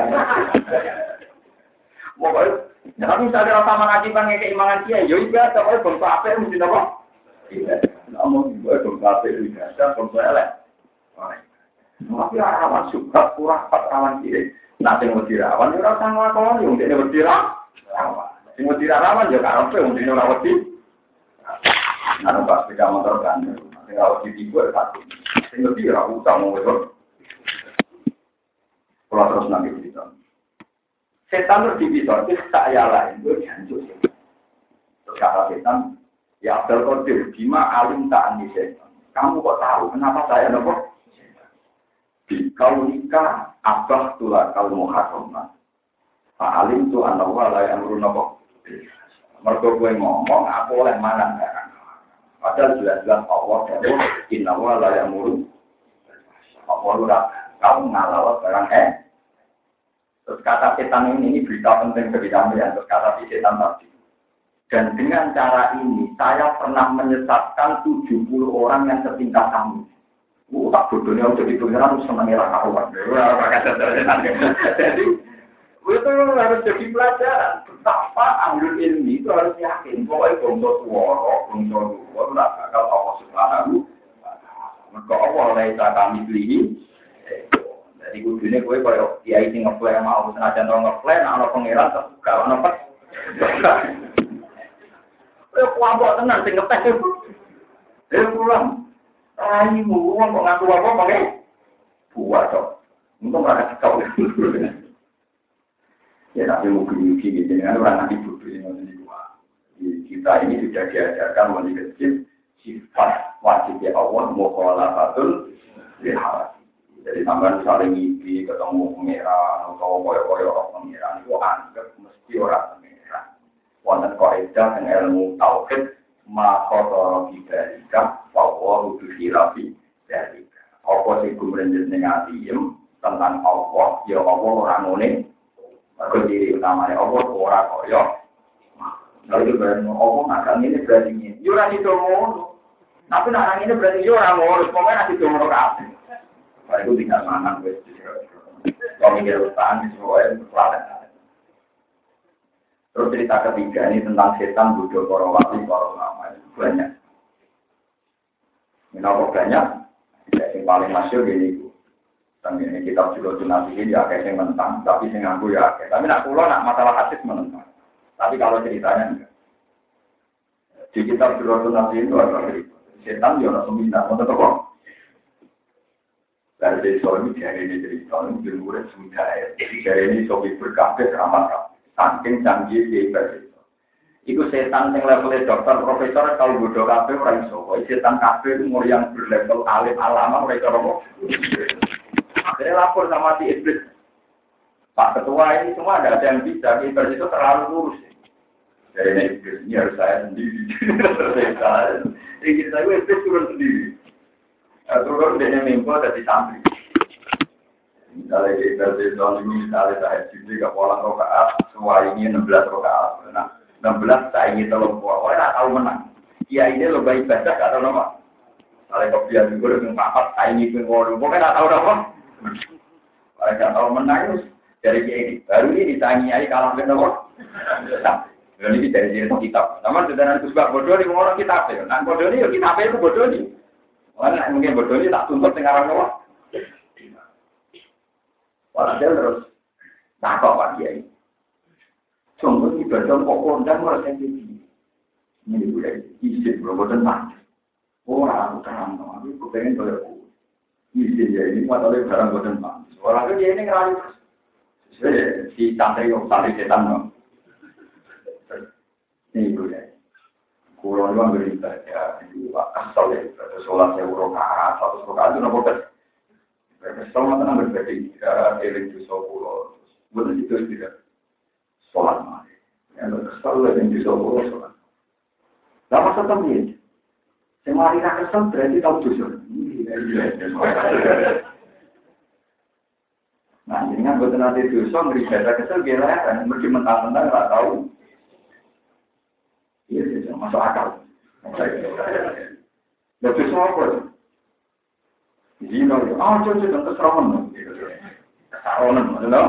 Pokoknya, ya, tapi misalnya rasa manajiban kayak keimangan dia, ya ibadah, pokoknya bangsa apa yang mesti? Iya, namun gue bangsa apa itu ibadah, bangsa elek. Tapi rawan suka, kurang pas rawan kiri. Nah, yang mesti rawan, ya rasa ngelakon, yang mesti mesti rawan. Yang mesti ya rawan Anu pas sepeda motor kan, nanti kalau di tiga satu, tinggal dia aku utang mau. Kalau terus nanti cerita. Setan terus dipisah, itu saya lain, gue dihancur Terus kata setan, ya Abdul Qadir, bima alim tak andi setan. Kamu kok tahu kenapa saya nopo? Di kau nikah, abah tulah kau muharramah. Pak alim tu anak wala yang nopo. Mereka gue ngomong, aku oleh mana barang. Padahal jelas-jelas Allah jauh, inna wa la yamuru. Allah kamu ngalah barang eh. Terus kata setan ini, ini berita penting bagi kami yang terus kata si setan tadi. Dan dengan cara ini, saya pernah menyesatkan 70 orang yang setingkat kami. Oh, tak bodohnya udah itu, harus senangnya karuan. Jadi, itu harus jadi pelajaran. Betapa ambil ilmi itu harus yakin. Pokoknya suara, bangsa dua, itu tidak bakal Allah subhanahu Maka Allah laisa kami beli. Kudunya gue kalau kiai sing ngeflare mau senajan tau ngeflare, ana pangeran terbuka, ana apa? Eh kuambok tenan sing ngepes. Eh pulang. Raimu, kok ngaku apa pakai? Buat kok. Untung mereka kau. Ya tapi mungkin-mungkin gitu, dengan orang nanti bodoh ini Kita ini sudah diajarkan mulai kecil sifat wajibnya Allah mukhalafatul lihat. Jadi sampai saling ngipi ketemu pengiran atau koyo-koyo orang pengiran itu anggap mesti orang pengiran. Wonten kaidah yang ilmu tauhid ma khotoro bidzalika wa huwa khilafi dzalika. Apa sing kumrenjet ning atiem tentang Allah ya Allah ora ngene Mereka diri utamanya Allah ora koyo. Lalu berarti Allah nakal ini berarti ini. Yura itu ngono. Tapi nak ini berarti yura ngono. Pokoknya nanti ngono kabeh. Kalau itu tinggal mangan wes. Kalau mikir utang semuanya selatan. Terus cerita ketiga ini tentang setan bodoh wali para ulama banyak. Ini apa banyak? Yang paling masyur ini dan ini kitab juga nabi ini ya kayak yang mentang, tapi sing nganggu ya kayak. Tapi nak pulau nak masalah hadis menentang. Tapi kalau ceritanya enggak. Di kitab juga nabi itu ada setan dia langsung minta mau tetap Dari ini dari ini cerita ini murid sudah. Dari ini sobi berkabeh ramah saking canggih di itu. Iku setan yang levelnya dokter, profesor, kalau bodoh kabeh orang iso. Setan kabeh umur yang berlevel alim alama mereka romo. Akhirnya lapor sama si iblis. Pak Ketua ini semua ada yang bisa, iblis itu terlalu lurus. Ini iblis ini harus saya sendiri. Jadi kita itu iblis turun sendiri. Nah, turun dia mimpi dari santri. Misalnya di tahun ini, misalnya saya sendiri ke pola rokaat, semua ini 16 rokaat. Nah, 16 saya ingin tolong pola, oh, tahu menang. Iya ini lebih baik baca, gak tahu nama. Kalau kopian juga dengan papat, saya ingin ngomong, pokoknya gak tahu nama. Kalau nggak tahu menang dari ini. Baru ini ditanyai kalah dengan apa? Lalu ini dari cerita kitab. Namun sudah nanti sebab bodoh ini orang kitab ya. Nah bodoh ini ya kitab itu bodoh ini. Mana mungkin bodoh ini tak tuntut dengan orang. Walhasil terus takut pak kiai. Contoh ibadah kok kondang merasa ini. Ini boleh isi belum bodoh mati. Orang aku terang, aku pengen bayar izin ya ini buat oleh barang boten pak. Orang itu ini ngerayu si tante yang tali setan. Ini ya. Kulo ambil ibadah, itu asal ya, ibadah sholat ya satu urokaat itu nopo bet. Kesel mata nambah berarti tidak eling di pulau, betul itu tidak sholat mati. Yang kesel eling di pulau sholat. Lama setem ini, semari kesel berarti tahu dosa. Nah, ini kan buat nanti dosa, ngeri beda kesel, gila kan, mesti mentang-mentang tahu. Masuk akal. Nah, dosa apa? Zino, ah, coba coba keseroman, keseroman, betul?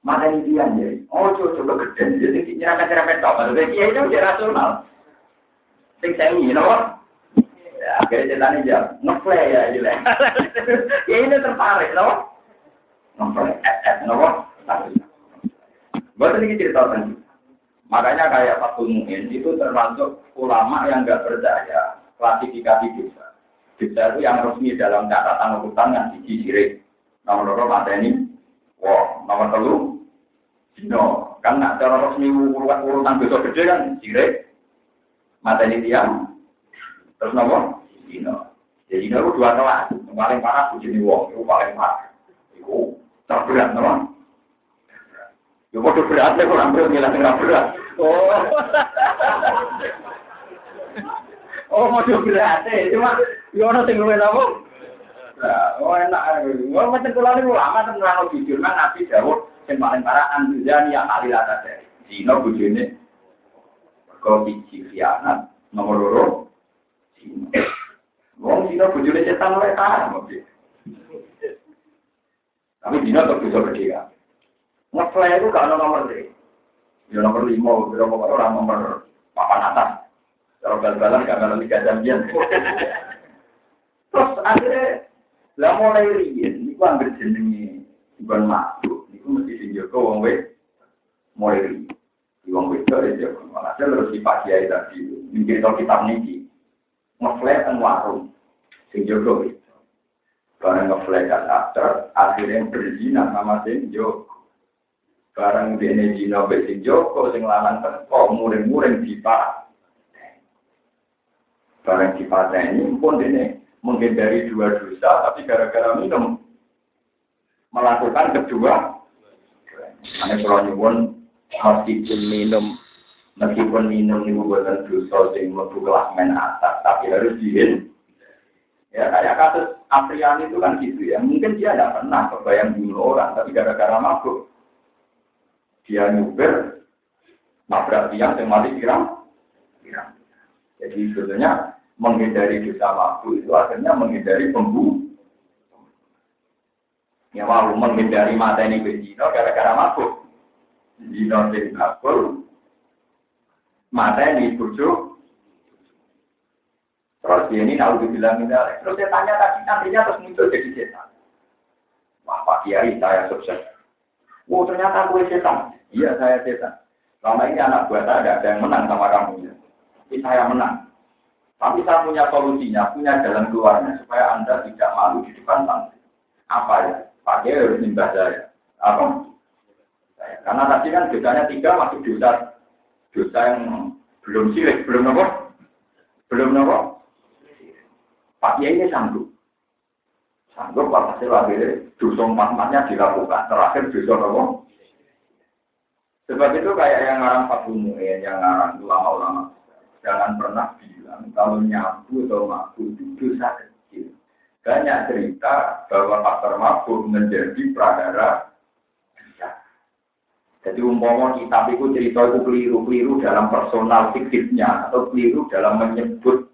Mata ini dia. Oh, coba coba gede, jadi nyerempet nyerempet tau, maksudnya itu dia rasional. Sing saya ini, akhirnya ceritanya dia ngeplay ya gila ya ini tertarik no ngeplay eh eh no buat ini cerita kan Makanya kayak Pak Mu'in itu termasuk ulama yang nggak percaya klasifikasi dosa. Dosa itu yang resmi dalam catatan urutan kan siji sirik. Nomor loro mateni, wah, nomor telu, dino. Kan nak cara resmi urutan urutan dosa gede kan sirik, mateni tiang, terus nomor dino. Jadi dino itu dua kelas. Yang paling parah bujuni wong, itu paling parah. Itu terberat, nomor. Ya bodoh berat, ya kurang berat, ngilang berat. Oh. Oh, mau berat, cuma yo ono sing luwih apa? Oh, enak. Oh, macam kula niku lama tenan jujur nang Nabi dawuh sing paling parah yang kali lata dari. Dino bojone kok biji khianat nomor loro. Wong dino bojone cetan oleh ta, Tapi dino tetap bisa berdiri. Ngefly itu gak ada nomor 3. Ya nomor 5, berapa orang nomor papan atas. Kalau bal-balan gak kalau tiga jam Terus akhirnya, lah mulai riyen, itu ambil jenengi, bukan makhluk, itu mesti dijaga wong weh, mulai riyen. Di wong weh itu ya, malah terus di pagi aja tadi, mikir kalau kitab niki, ngeflek kan warung, sing jaga itu. Barang ngeflek kan aktor, akhirnya berzina sama sing jaga. Barang dene jino be sing joko sing lanang teko muring-muring dipak barang ini pun ini menghindari dua dosa, tapi gara-gara minum melakukan kedua. Ane kalau nyuwun meskipun minum meskipun minum itu bukan dosa sing mlebu kelas men atas, tapi harus dihin. Ya kayak kasus Afrian itu kan gitu ya. Mungkin dia tidak pernah kebayang bunuh orang, tapi gara-gara mabuk dia nyuber nabrak tiang yang mati kirang. Jadi sebetulnya menghindari dosa waktu itu akhirnya menghindari pembunuh. Ya mau menghindari mata ini bejino gara-gara mabuk. Jino sing kabul, mata ini bujuk. Terus dia ini tahu dibilang terus saya tanya tadi nantinya terus muncul jadi setan. Wah Pak Kiai saya sukses. Oh ternyata aku setan. Iya saya setan. Selama ini anak buah saya ada yang menang sama kamu. Tapi saya menang. Tapi saya punya solusinya, punya jalan keluarnya supaya Anda tidak malu di depan santri. Apa ya? Pakai harus nimbah saya. Apa? Karena tadi kan dosanya tiga masuk dosa dosa yang belum sirik, belum apa? Belum apa? Pak Kiai ini sanggup. Sanggup Pak hasil akhirnya dosa empat dilakukan. Terakhir dosa apa? Sebab itu kayak yang ngarang Pak Mu'in, yang ngarang ulama-ulama Jangan pernah bilang kalau nyabu atau mabuk itu dosa kecil. Banyak cerita bahwa faktor mabuk menjadi pradara jadi umpama kitab itu cerita itu keliru-keliru dalam personal fiktifnya atau keliru dalam menyebut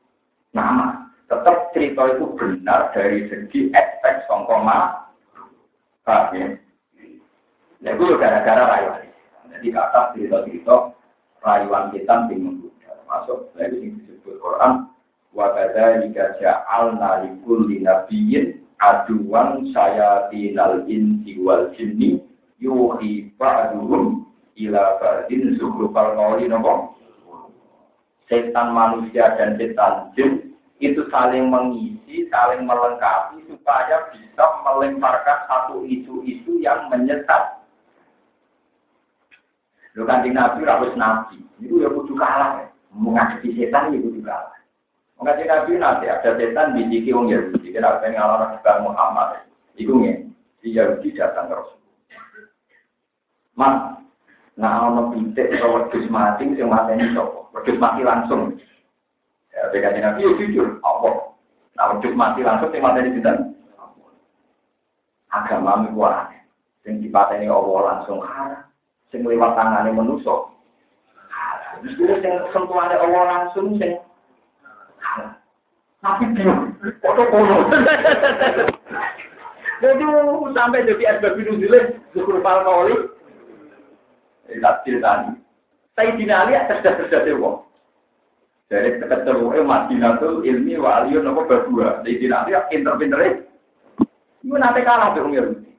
nama. Tetap cerita itu benar dari segi aspek songkoma. Paham ya? Nah, itu gara-gara rayuan. Jadi kata cerita-cerita rayuan kita bingung masuk dari yang disebut Quran wa kadzalika ja'alna likulli nabiyyin aduwan sayatinal insi wal jinni yuhi ba'duhum ila ba'din zuhrufal qawli nopo setan manusia dan setan jin itu saling mengisi, saling melengkapi supaya bisa melemparkan satu isu-isu yang menyesat. Lu kan Nabi harus nabi, itu ya kudu kalah ya menghadapi setan itu juga. Menghadapi Nabi nanti ada setan di sisi orang Yahudi. Kenapa yang ngalor juga Muhammad? Itu nih, si Yahudi datang ke Rasul. Mas, nah ono pitik atau wedus mati, sing mati ini sopo. Mati langsung. Ya, dekati Nabi, ya jujur, apa? Nah, wedus mati langsung, sing mati tidak. Agama itu aneh. Sing dipateni Allah langsung haram. Sing lewat tangannya menusuk. Itu yang sentuhannya Allah langsung sing tapi bingung, foto kono. Jadi sampai jadi asbab nuzulnya zukur pal kauli. Tak ceritani. Saya dinali cerdas-cerdas dewa. Dari eh Madinatul ilmi wa aliyun nopo berdua. Saya dinali pinter-pinter Itu nanti kalah tuh Yahudi.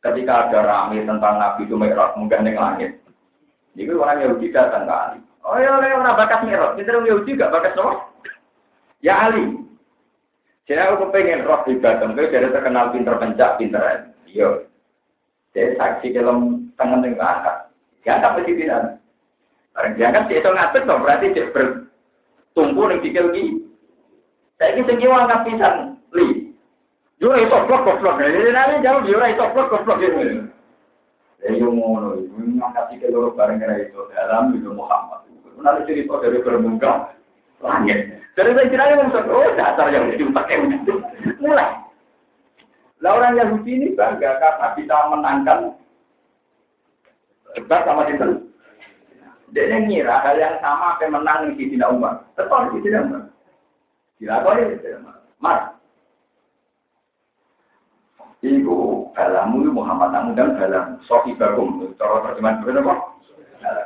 Ketika ada rame tentang Nabi itu merah munggah neng langit. Ini orang Yahudi datang ke Ali. Oh ya, orang bakas merot. Kita orang Yahudi gak bakas apa? Ya Ali. Jadi aku kepengen roh di batam. Jadi terkenal pinter pencak, pinter. Iya. Jadi saksi dalam tangan yang angkat. Diangkat mesti tidak. Barang diangkat dia itu ngatur dong. Berarti dia bertumpu yang dikil ki. Saya ini tinggi angkat pisan. Li. Jura itu blok blok. Jadi nanti jauh jura itu blok blok. Ya yo ngono, ngangkat sikil loro bareng kira itu dalam itu Muhammad. Nanti cerita dari bermuka langit. Dari saya kira yang oh dasar yang pakai mulai. Lah orang Yahudi ini bangga karena bisa menangkan debat sama itu. Dia ngira hal yang sama akan menang di Sina Umar. Tetap di Sina Umar. Dilakoni di Sina Umar. Mar. Iku kalamu Muhammad Namu dan kalam sohibakum. Cara terjemahan itu apa?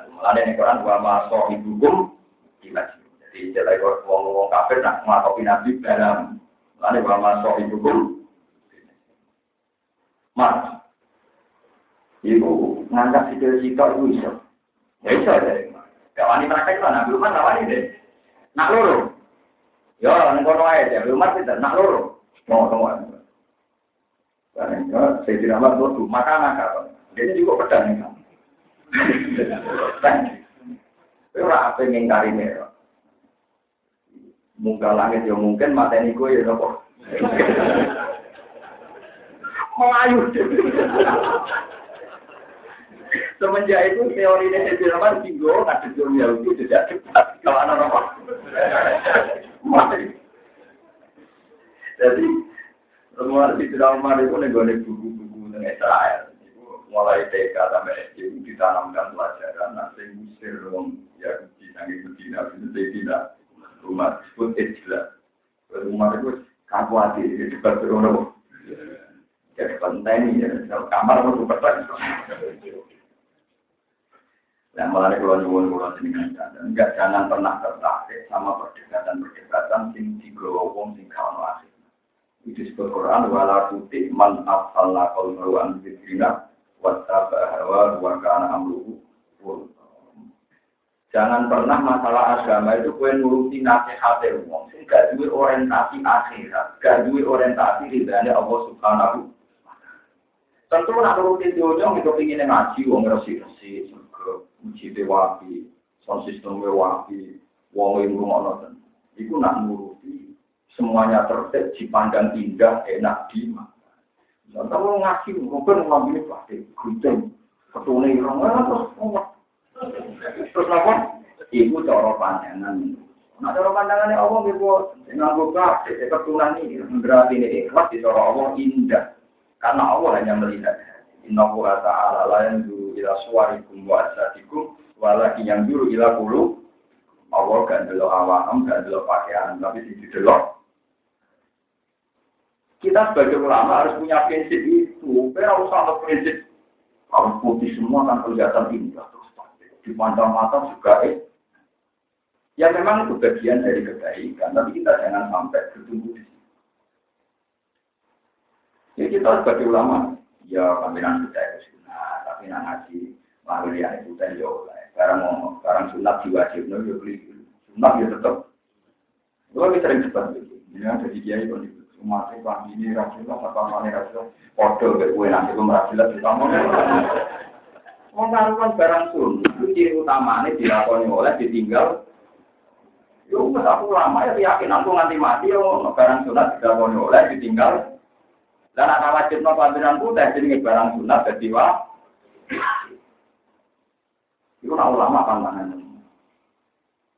Mulanya ini Quran wa ma sohibukum gila Jadi jelek wong-wong kafir nak ngelakopi Nabi dalam Mulanya wa ma sohibukum. Ibu ngangkat sikil sikil itu. Ya bisa deh. Gak wani praktek lah, nabi Umar wani deh. Nak loro. Ya, nengkono aja, nabi Umar tidak nak loro. Mau semua. Karena saya tidak mau tuh makan apa? Dia juga pedang nih. Ora apa ngingkari merah. Munggah langit ya mungkin mata ini gue ya nopo. Melayu. Semenjak itu teori ini bilang tinggal ada dunia itu tidak cepat kalau anak apa. Jadi semua di drama itu nih buku-buku tentang Israel. Mulai TK sampai SD ditanamkan pelajaran nanti Mesir dong ya di sangi Medina itu tidak rumah disebut Ejla. Rumah itu di debat berumur. Jadi penting ya, kamar mau super Nah, malah kalau nyuwun kalau jenengan dan enggak jangan pernah tertarik sama perdebatan-perdebatan sing digawa wong sing kawan akhir. Itu disebut Quran wala tuti man afalna qalbu an dzikrina wa tabahawa wa kana amruhu Jangan pernah masalah agama itu kue nuruti nasihat umum. Gak duwe orientasi akhirat, gak duwe orientasi ridhanya Allah Subhanahu Tentu nak nuruti dunia itu ingin ngaji, wong resi-resi, uji wapi, sound system wapi, wong rumah nonton. Iku nak nuruti semuanya tertib, dipandang indah, enak di mana. Contoh ngaji, mungkin ngomong ini pasti gunting, ketune irong, terus ngomong. Terus apa? Ibu cara pandangan. Nah, cara pandangannya Allah, ibu nganggo kasih, keturunan ini, berarti ini ikhlas di cara Allah indah. Karena Allah hanya melihat. Inna ta'ala la yang ila suwarikum wa asadikum walaki yang dulu ila kulu Allah gak delok awam, gak delok pakaian, tapi di delok. Kita sebagai ulama harus punya prinsip itu. Kita harus sama prinsip. Kalau putih semua kan kelihatan indah terus di pandang mata juga eh. Ya memang itu bagian dari kebaikan, tapi kita jangan sampai bertumbuh di sini. Ya kita sebagai ulama, ya pimpinan kita itu nak ngaji lalu dia itu jauh lah. Sekarang mau sekarang sunat diwajib, no ya beli sunat ya tetap. Lu lebih sering cepat gitu. Ya jadi dia itu di umat itu ini rasulullah apa mana rasulullah, foto ke kue nanti gue kamu. Barang sun, itu ciri utamanya oleh ditinggal. Yo, aku lama ya yakin aku nganti mati yo barang sunat ditinggal. Dan anak wajib no pelajaran putih jadi barang sunat jadi wah. Itu nak ulama.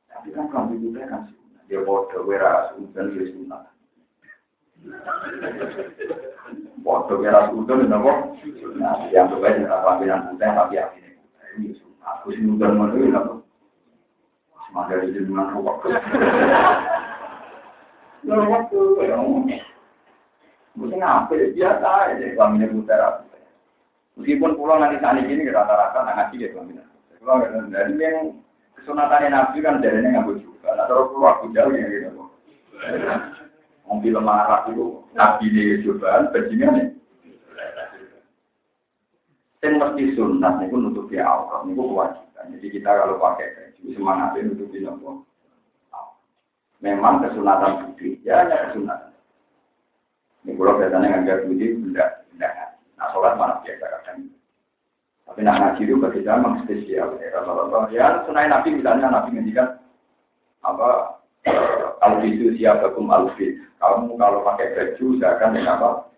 Tapi kan kami juga kan dia bodoh wera sunat dia sunat. Bodoh wera sunat nopo. Nah, yang terbaik adalah pelajaran putih tapi yakin ini aku sih udah mau itu nopo. Semangat di jenengan rokok. Lalu waktu Mungkin apa biasa aja kelaminnya putar Meskipun pulau nanti sana gini rata-rata nggak ngaji ya kelaminnya. Pulau dari yang kesunatannya nabi kan yang nggak juga. Nah terus pulau aku jauh ya gitu. Mobil marah itu nabi ini cobaan bajingan nih. Yang mesti sunat itu nutupi aurat itu kewajiban. Jadi kita kalau pakai baju semangatnya nutupi nopo. Memang kesunatan putih, ya hanya kesunatan. Ini kalau biasanya nggak putih, tidak, tidak. Nah, sholat mana biasa. Tapi nak ngaji itu bagi saya memang spesial. Ya. Ya, Nabi misalnya Nabi ngendikan apa alfisu siapakum alfis. Kamu kalau pakai baju akan dengan apa?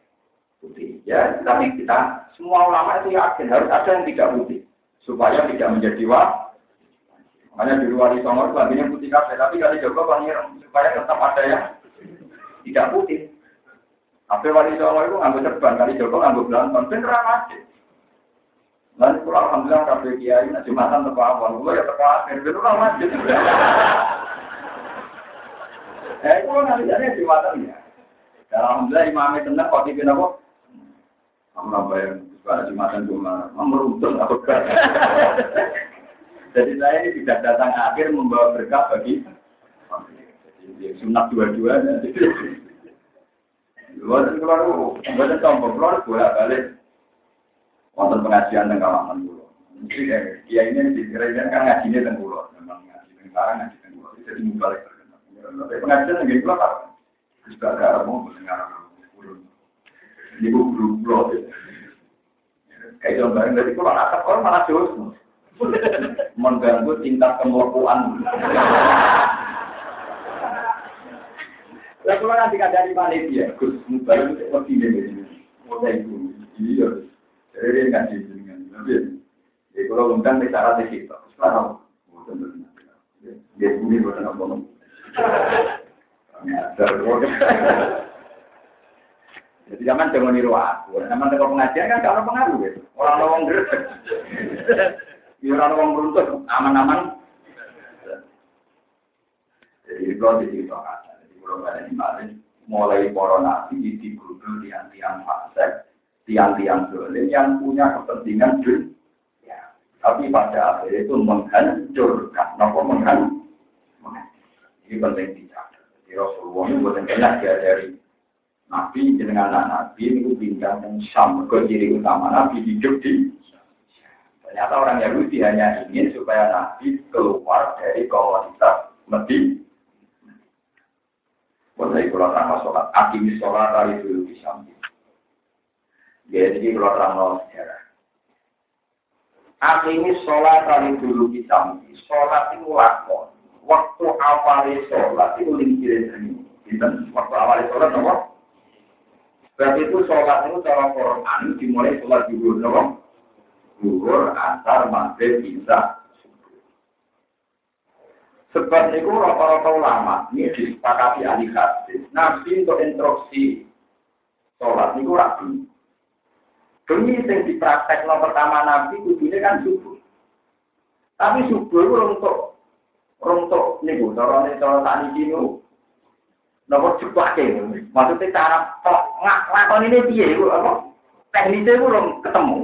Putih. Ya, tapi kita semua ulama itu yakin harus ada yang tidak putih supaya tidak menjadi wah. Makanya di luar Songo itu lagunya putih kafe, tapi kali Joko panggil supaya tetap ada yang tidak putih. Tapi wali Songo itu ngambil serban, kali Joko ngambil belantong, beneran aja. Lalu kalau alhamdulillah kafe kiai nak jumatan tepat awal, gue ya tepat akhir, beneran masjid. Eh, itu nanti jadi jumatan ya. Dan alhamdulillah imamnya tenang, kok di apa? Kamu yang suka jumatan gue meruntun atau Jadi saya ini tidak datang akhir membawa berkah bagi jadi sunat dua-dua. Buatan keluar, buatan tombol keluar, bolak balik wonten pengajian teng kawasan kula. Mesti dia ini di gereja kan ngajinya teng kula, memang ngaji teng barang ngaji teng kula. Jadi mubalik terkenal. Tapi pengajian teng kula tak. Wis gak ada mau dengar kurun. Ini guru kula. Kayak bareng dari kula nak orang malah jauh. Mengganggu tingkat kemelakuan. Lah kula nanti kadari panitia, Gus Mubarak itu mesti dene. Mulai itu. Iya. Jadi kan di dengan tapi ya kalau undang di cara di kita, sekarang bukan dia ini bukan apa apa. Jadi zaman jangan niru aku, zaman tengok pengajian kan kalau pengaruh ya, orang lawang gresek, ya orang lawang beruntut, aman-aman. Jadi kalau di situ jadi kalau ada di mulai corona di di grup di fase tiang-tiang dolim yang punya kepentingan dunia. Tapi pada akhirnya itu menghancurkan, nopo menghancurkan. Ini penting dicatat. Jadi Rasulullah ini buatan kena dari Nabi dengan anak Nabi itu pindah dan Syam ke ciri utama Nabi hidup di Ternyata orang Yahudi hanya ingin supaya Nabi keluar dari komunitas Medina. Mulai kalau terang sholat, akimis sholat dari dulu di samping. Ya, jadi kalau terang sejarah. Akhirnya sholat kali dulu di samping. Sholat itu lakon. Waktu awalnya sholat itu lingkirin ini. Waktu awalnya sholat apa? Berarti itu sholat itu cara Quran dimulai sholat dulu, apa? Duhur, asar, maghrib, bisa. Sebab itu rata-rata ulama ini disepakati ahli hadis. Nabi untuk instruksi sholat itu rapi. Demi yang dipraktek no pertama Nabi kudunya kan subuh. Tapi subuh itu untuk untuk nih bu, nih cara tani kini, nomor cepat Maksudnya cara nggak lakon ini dia itu apa? Teknisnya itu belum ketemu.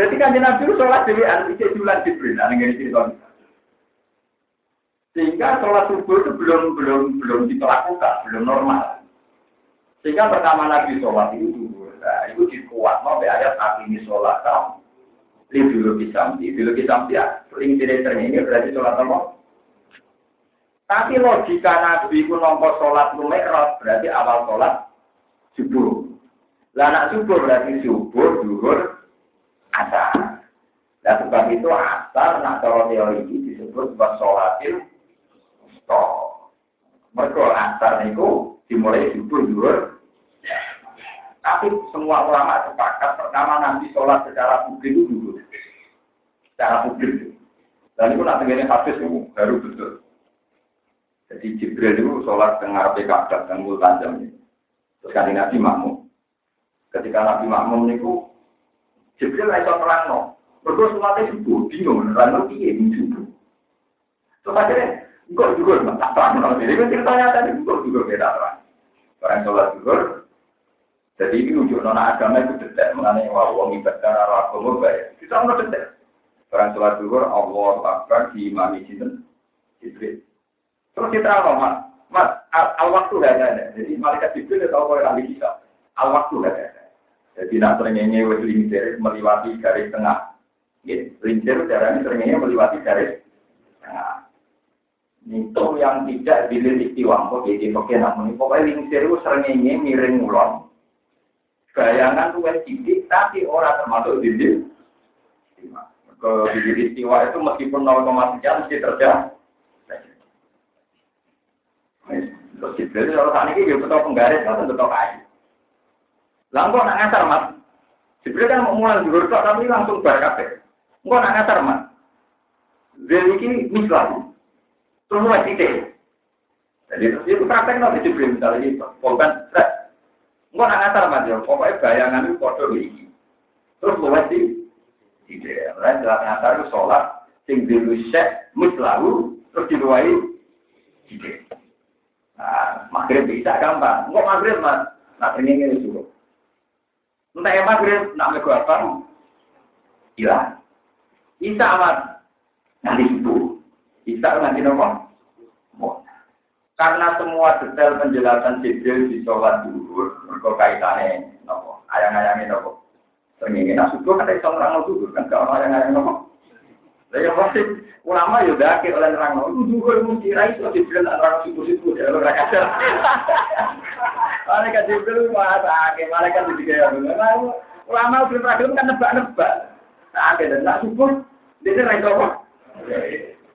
Jadi kan Nabi itu sholat dewi anti bulan Jibril, aneh gini cerita. Sehingga sholat subuh itu belum belum belum dilakukan, belum normal. Sehingga pertama Nabi sholat itu dulu Nah, itu dikuat mau ayat saat ini sholat kamu. Ini dulu dulu kisamti ya. Sering tidak ini berarti sholat apa? Tapi logika Nabi itu nomor sholat lumerot berarti awal sholat subuh. Lah anak subuh berarti subuh, duhur, asar. Dan sebab itu asar, nak cara teori ini disebut buat sholatil stop. Mereka asar itu dimulai subuh, duhur, tapi semua ulama sepakat pertama nanti sholat secara publik itu dulu. Secara publik. Dan itu nanti ini hadis itu baru betul. Jadi Jibril itu sholat Arabi Ka'bah dan tanjam ini. Terus kan Nabi makmum. Ketika Nabi makmum itu Jibril itu terang no. Berdua sholatnya subuh, bingung, terang no iya subuh. Terus akhirnya, enggak juga, tak terang. Jadi ceritanya tadi, enggak juga beda terang. Orang sholat juga, jadi ini ujuk nona agama itu detail mengenai wah wong ibadah arah agama baik. Kita mau detail. Orang sholat zuhur Allah Akbar di imam sinten Jibril. Terus kita tahu mas, mas al, waktu gak ada. Jadi malaikat Jibril tahu kalau ahli kita. Al waktu gak ada. Jadi nak terengenge wes limiter melewati garis tengah Gitu. Lincir darahnya seringnya melewati garis tengah. Itu yang tidak dilirik istiwa, kok jadi pakai namun pokoknya lincir itu seringnya miring ulon. Bayangan tuh sedikit, tapi orang termasuk dinding. Ke dinding istiwa itu meskipun 0, sekian mesti terjadi. Terus Jibril kalau saat ini dia betul penggaris, kan betul kayu. Lalu nak ngasar mas, Jibril kan mau mulai dulu tapi langsung berkata, enggak nak ngasar mas. Jadi ini misal, terus mulai titik. Jadi terus itu praktek nanti Jibril misalnya ini, polban, enggak nak ngasar mas ya, pokoknya bayangan itu kode ini. Terus mulai di titik. Lain jelas ngasar itu sholat, sing dulu syek, mislahu, terus diluai titik. Nah, maghrib bisa gampang. Enggak maghrib mas, nak ini itu cukup. Entah yang maghrib, nak mego apa? Hilang. Isa mas, nanti subuh. Isa nanti nopo. Karena semua detail penjelasan Jibril di sholat dulu, mereka kaitannya nopo, ayang-ayangnya nopo. Sering nak subuh kan iso orang dulu kan kalau ayang-ayang nopo. Lah pasti ulama ya dakir oleh nerang itu juga mesti ra iso dibilang nerang subuh-subuh ya ora kadang. Malaikat Jibril masak, malaikat juga ya. Ulama belum pernah kan nebak-nebak. Nah, dan nak subuh, dia ra iso apa?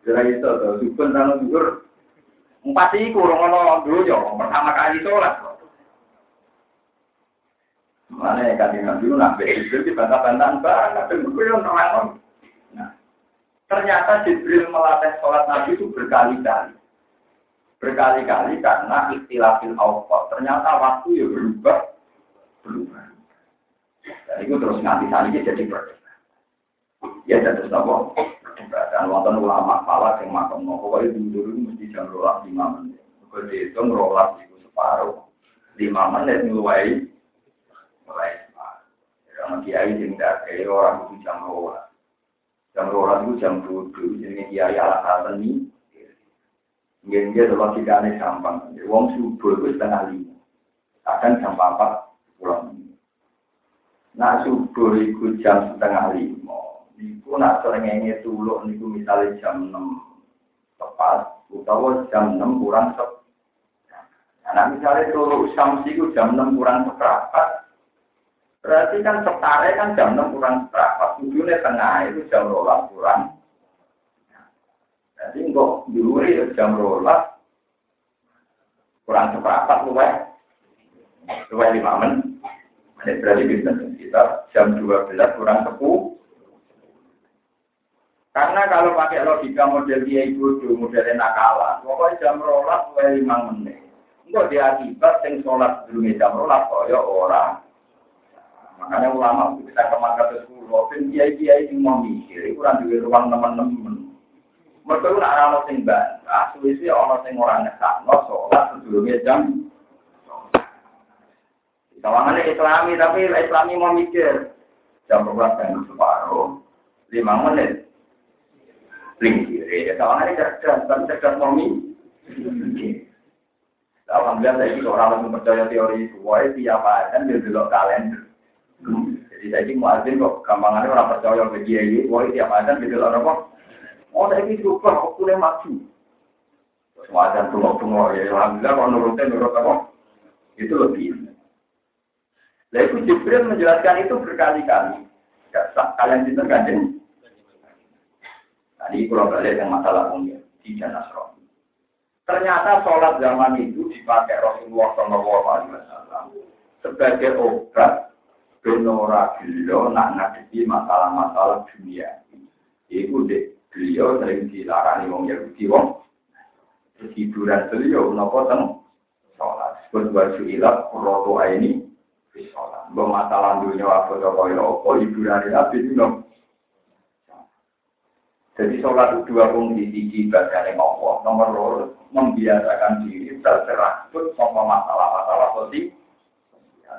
Ra iso to, subuh nang zuhur. Empat iku ora ono dulu yo, pertama kali sholat. Mana yang kadang nabi nak begitu di bantah-bantahan banget, tapi gue yang nerang Ternyata Jibril melatih sholat Nabi itu berkali-kali. Berkali-kali karena istilahil awqat. Ternyata waktu ya berubah. Berubah. Dan itu terus nganti saat ini jadi berbeda. ya jatuh nopo keberadaan wonten ulama pala sing makam nopo kalau itu dulu mesti jam rolas lima menit kalau di itu rolas itu separuh lima menit mulai mulai sama kiai yang tidak orang itu jam rolas jam rolas itu jam tujuh jadi kiai ala ala ini Mungkin dia tidak gampang. Wong subuh wis setengah 5. Akan jam empat pulang. Nah subuh iku jam setengah lima. Iku nak serengenge tuluk niku misalnya jam 6 tepat utawa jam 6 kurang sep. Nah misalnya tuluk samsi siku jam 6 kurang tepat, Berarti kan setare kan jam 6 kurang tepat. Ujungnya tengah itu jam rolas kurang. Jadi kok diuri ya jam rolas kurang seperempat luwe luwe lima menit Ini berarti kita jam 12 kurang sepuluh karena kalau pakai logika model dia ibu model nakalan, pokoknya jam rolas luwes lima menit. Enggak diakibat yang sholat dulu jam rolas, kaya orang Makanya ulama kita ke mana kata sepuluh, dan kiai-kiai yang mau mikir, kurang di ruang teman-teman. Mereka itu nak rano sing bantah, suwisi orang sing orang no sholat sebelumnya jam. Kawangannya Islami, tapi Islami mau mikir jam berapa dan separuh, lima menit. Lingkir, ya kawangannya cerdas, tapi cerdas mikir. Alhamdulillah saya ini orang langsung percaya teori itu, wah tiap ada dia dulu kalender. Jadi saya ini muadzin kok gampangannya orang percaya ke dia ini, wah tiap ada gitu orang kok. Oh saya ini aku udah maju. Muadzin tunggu-tunggu ya, alhamdulillah kalau nurutnya nurut apa? Itu lebih. Lalu itu Jibril menjelaskan itu berkali-kali. Ya, kalian itu ganjeng. Tadi kalau balik yang masalah umum di Janasro. Ternyata sholat zaman itu dipakai Rasulullah SAW sebagai obat benora beliau nak ngadepi masalah-masalah dunia. Iku dek beliau sering dilarang wong Yahudi wong. Hiburan beliau nopo teng sholat. Sebut baju ilat roto ini sholat. Masalah dunia apa apa ya apa hiburan Nabi itu nopo. Jadi sholat itu dua bagian yang Allah. Nomor dua, membiasakan diri terserah sama masalah-masalah sosial.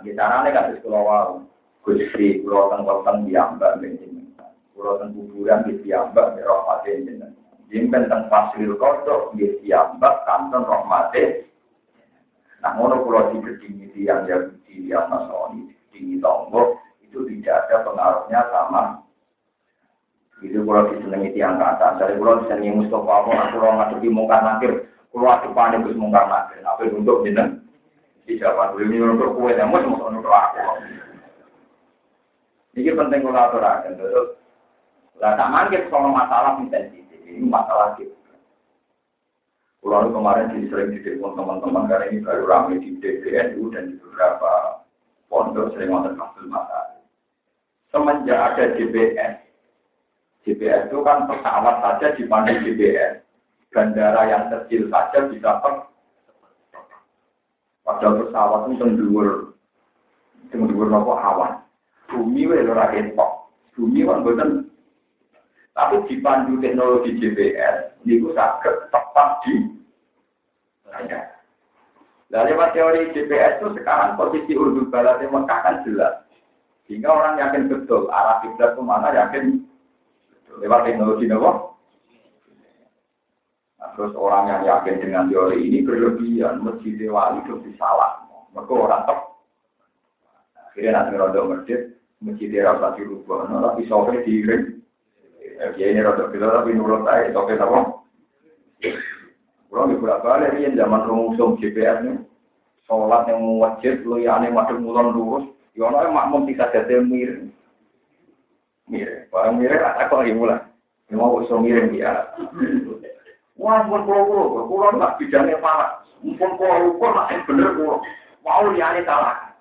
Kita nanti kasih sekolah Gusti pulau tentang diambak jenengan. Pulau tentang kuburan di diambak di rahmat jenengan. Jimpen tentang fasil kodok di diambak kanton rahmat Nah, ngono pulau di yang Yahudi, yang Nasrani, kedini Lombok, itu tidak ada pengaruhnya sama Itu kalau disenangi tiang kata, dari kalau disenangi Mustafa, aku kalau ngadepi mungkar nakir, kalau aku panik terus mungkar nakir, apa untuk jeneng? Siapa dulu ini untuk kue, yang mau untuk aku. Ini penting kalau aturakan, terus. Lah tak mangkir soal masalah sensitif, ini masalah gitu. Kalau kemarin jadi sering ditelepon teman-teman karena ini baru ramai di DPNU dan di beberapa pondok sering nonton kasus masalah. Semenjak ada GPS, GPS itu kan pesawat saja dipandu GPS. Bandara yang kecil saja bisa per. Padahal pesawat itu tenggur, tenggur nopo awan. Bumi wae ora ketok. Bumi kan boten. Tapi dipandu teknologi GPS, niku saged tepat di saya. Nah, lewat teori GPS itu sekarang posisi urdun barat Mekah kan jelas. Sehingga orang yakin betul arah kiblat ke mana yakin lewat teknologi nopo. Nah, terus orang yang yakin dengan teori ini berlebihan, masjid wali itu salah. Maka orang tep. Akhirnya nanti rodok masjid, masjid rasa dirubah, no, tapi sore diiring. Ya ini rodok kita tapi nurut saya, sore apa? Kalau di bulan balik ini zaman rumusum GPS nih, sholat yang wajib, lu ya aneh madem mulon lurus, ya makmum bisa jadi miring. Miring, barang miring aku lagi mulai. Ya mau iso miring dia. Wah, pun pulau pulau, pulau nggak bidangnya parah. Pun pulau pulau nggak bener pulau. Mau dia aneh salah.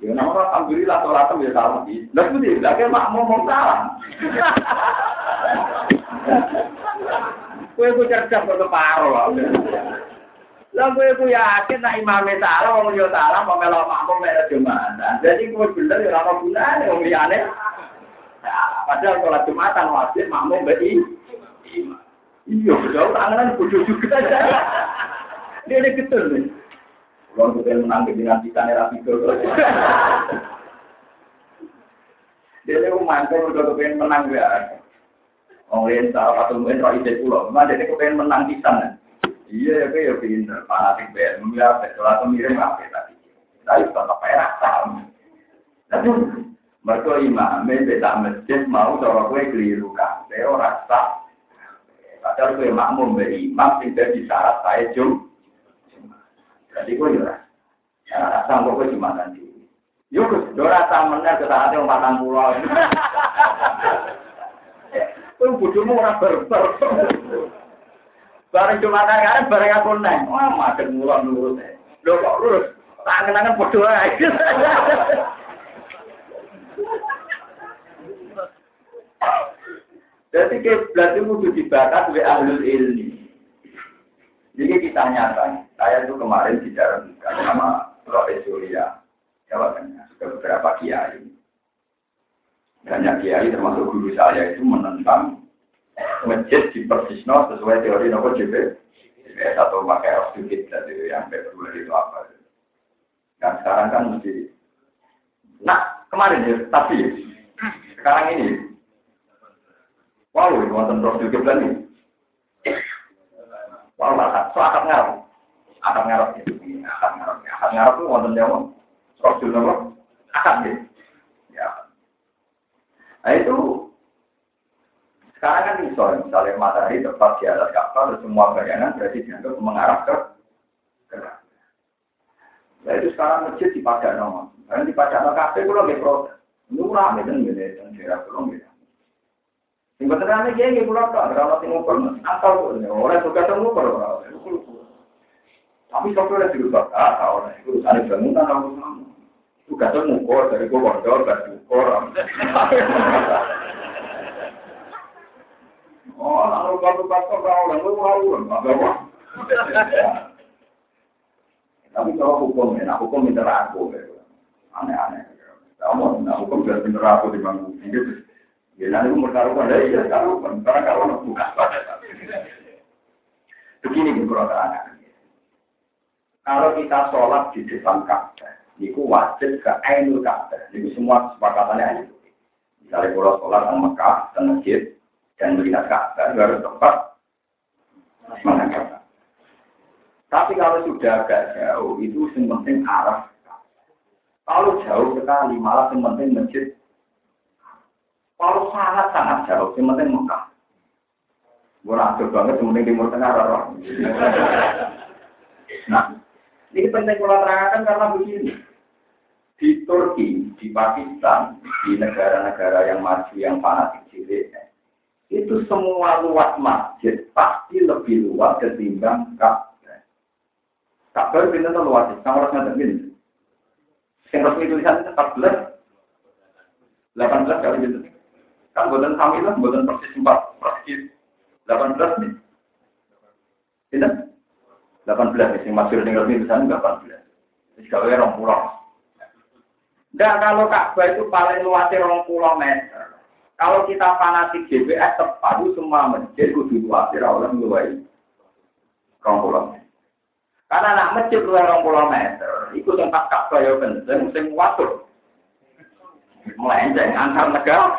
Ya nama alhamdulillah sholat ya salah. Lah itu dia, lagi makmum mau salah. Kue ku cerdas kok keparo Lah kowe ku yakin nek imame salah wong yo salah kok melok makmum mek Jumatan. Jadi kowe bener ya ora gunane wong Padahal kalau Jumatan wajib makmum mbek Iya, betul. Tangan bodoh juga. Dia ini betul nih. Kalau kita menang dengan kita nih rapi Dia ini mantul udah kepengen menang ya. Wong lain salah satu mungkin roh ide pulau. Memang dia kepengen menang pisan. Iya, ya ya pinter. Fanatik BR. Memilih salah satu miring apa tadi. Tapi tetap perak sama. Tapi mereka imam, beda masjid mau cara kue keliru. Dia orang sah. Padahal kue makmum be imam tidak disyarat saya jum. Jadi kue ya. Ya, rasa kok cuma nanti. Yuk, dora sama menang ke saatnya umpatan pulau. Kowe bojomu ora berber. Bareng cuma kan bareng aku neng. Wah, makan murah nurut. Lho kok lurus? Tangan-tangan padha ae. Jadi kiblat itu kudu dibatas oleh ahlul ilmi. Jadi kita nyata, saya itu kemarin bicara sama Roy Surya, Jawa Tengah, sudah beberapa kiai. Banyak kiai termasuk guru saya itu menentang masjid di Persisno sesuai teori nopo JP. atau pakai sedikit jadi yang februari itu apa. Dan sekarang kan mesti. Nah kemarin ya, tapi sekarang ini. Wow, ini wonten roh sedikit lagi. Wow, akad, so akad ngarep. Akad ngarep itu, akad ngarep. Akad ngarep itu wonten jawa. Roh sedikit akad gitu. Nah itu sekarang kan bisa, misalnya matahari tepat di atas kapal, semua bayangan berarti dianggap mengarah ke. Nah itu sekarang masjid di Padano, karena di Padano kafe kalau nggak protes, itu rame gitu, dan daerah gitu. Yang betul dia nggak pulau tak, kalau tinggal ngumpul, asal oleh juga ngumpul, tapi sopirnya juga tak tahu, itu ada bangunan, aku Tugasnya ngukur dari gue ngukur. Oh, lalu pastor kau lalu mau apa? Tapi kalau hukum ya, nah hukum itu aku, aneh-aneh. Kamu, nah hukum sudah bener aku di bangku. Ya nanti aku bertaruhan, ya taruhan. Karena kalau bukan pada Begini kalau kita sholat di depan Ka'bah, Niku wajib ke Ainul Ka'bah. Niku semua kesepakatannya Ainul. Misalnya kalau sholat di Mekah, dan masjid, dan melihat Ka'bah, harus tempat menghadap. Tapi kalau sudah agak jauh, itu yang arah. Kalau jauh sekali, malah yang masjid. Kalau sangat-sangat jauh, yang penting Mekah. Gue nakjub banget, yang penting Timur Tengah, roh. Nah, ini penting kalau terangkan karena begini. Di Turki, di Pakistan, di negara-negara yang maju, yang fanatik cilik, itu semua luas masjid pasti lebih luas ketimbang Ka'bah. Ka'bah itu luas, sama orang Yang resmi tulisan 14, 18 kali gitu. Kan buatan kami lah, buatan persis 4, persis 18 nih. Tidak? 18 nih, yang masuk dengan tulisan 18. Jadi kalau ya orang pulau. Dan kalau Ka'bah itu paling luasnya orang pulau meter. Kalau kita fanatik GBS tepat itu semua masjid kudu luasnya orang luas. Orang pulau. Karena anak masjid luas orang pulau meter. Itu yang pas Ka'bah ya kenceng, sing watur. Melenceng antar negara.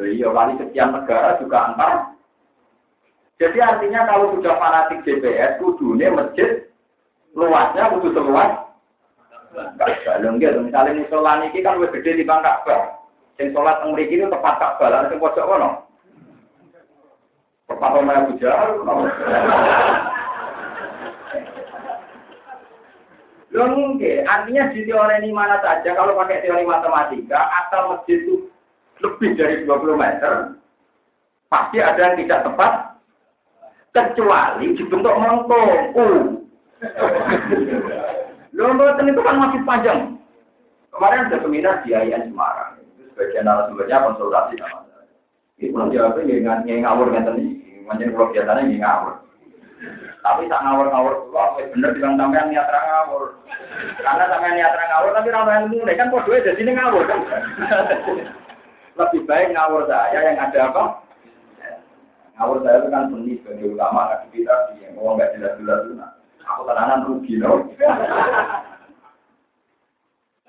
Iya, kali sekian negara juga antar. Jadi artinya kalau sudah fanatik GPS, kudunya masjid luasnya kudu seluas. Ka'bah. Lho nggih, misalnya musola niki kan gede di Ka'bah. Sing salat teng mriki itu tepat Ka'bah, lan sing pojok kono. Tepat omah Abu Jahal. Loh mungkin, artinya di teori ini mana saja, kalau pakai teori matematika, asal masjid itu lebih dari 20 meter, pasti ada yang tidak tepat, kecuali dibentuk melengkung. Uh. Loh, itu kan masih panjang. Kemarin ada seminar di IAIN Semarang. Itu sebagian narasumbernya konsultasi sama saya. Ini belum jawabnya nggak ngawur nggak tadi. Macam kalau biasanya nggak ngawur. Tapi tak ngawur-ngawur kok bener bilang sampean niat ngawur. Karena sampean niat ngawur tapi ra ilmu kan podo jadi ini ngawur kan. Lebih baik ngawur saya yang ada apa? Ngawur saya itu kan seni sebagai ulama aktivitas yang ngomong nggak jelas-jelas itu. Aku tenanan rugi loh.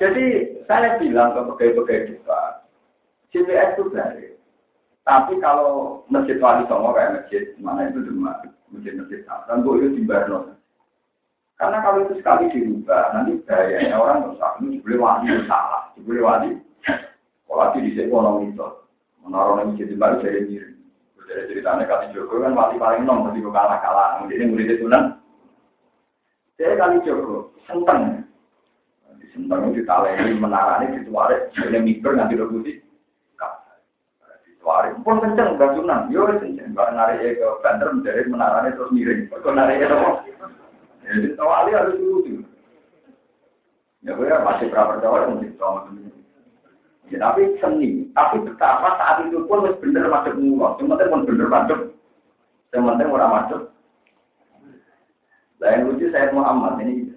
Jadi saya bilang ke pegawai-pegawai kita, CPS itu baik. Tapi kalau masjid wali songo kayak masjid mana itu cuma masjid-masjid dan bu itu dibarno. Karena kalau itu sekali dirubah, nanti bahayanya orang rusak. Ini boleh wali salah, boleh wali. Kalau di sini orang itu menaruh masjid di baru dari diri. Dari ceritanya kali Joko kan wali paling nom, mesti kalah kalah. Ini murid itu kan. Saya kali Joko, senteng. Senteng itu taleni menarani dituarik, ini mikir nanti udah putih. Wari pun kenceng, gak sunan. Yo kenceng. Gak narik ke banter menjadi menaranya terus miring. Kok narik apa? Jadi tawali harus lucu. Ya gue masih pernah percaya mungkin sama Ya, tapi seni, tapi betapa saat itu pun harus bener masuk murah. Sementara pun bener masuk, sementara orang masuk. Nah lucu saya Muhammad ini,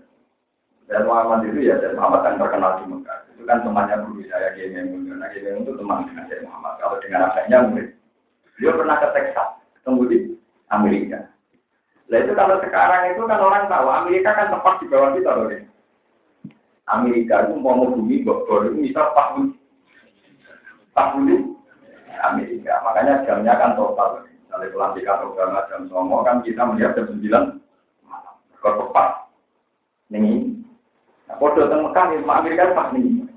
saya Muhammad itu ya saya Muhammad yang terkenal di Mekah. Itu kan temannya guru saya Kiai Memun. Nah Kiai Memun itu teman dengan saya Muhammad. Kalau dengan anaknya murid, Beliau pernah ke Texas, ketemu di Amerika. Nah itu kalau sekarang itu kan orang tahu Amerika kan tepat di bawah kita loh. Amerika itu mau bumi, bor itu misal pas 40 Amerika. Makanya jamnya kan total. Dari pelantikan program jam Songo kan kita melihat jam 9 malam. Kepepat. Ini. Nah, kode tentang Mekah, ya, Amerika pas ini.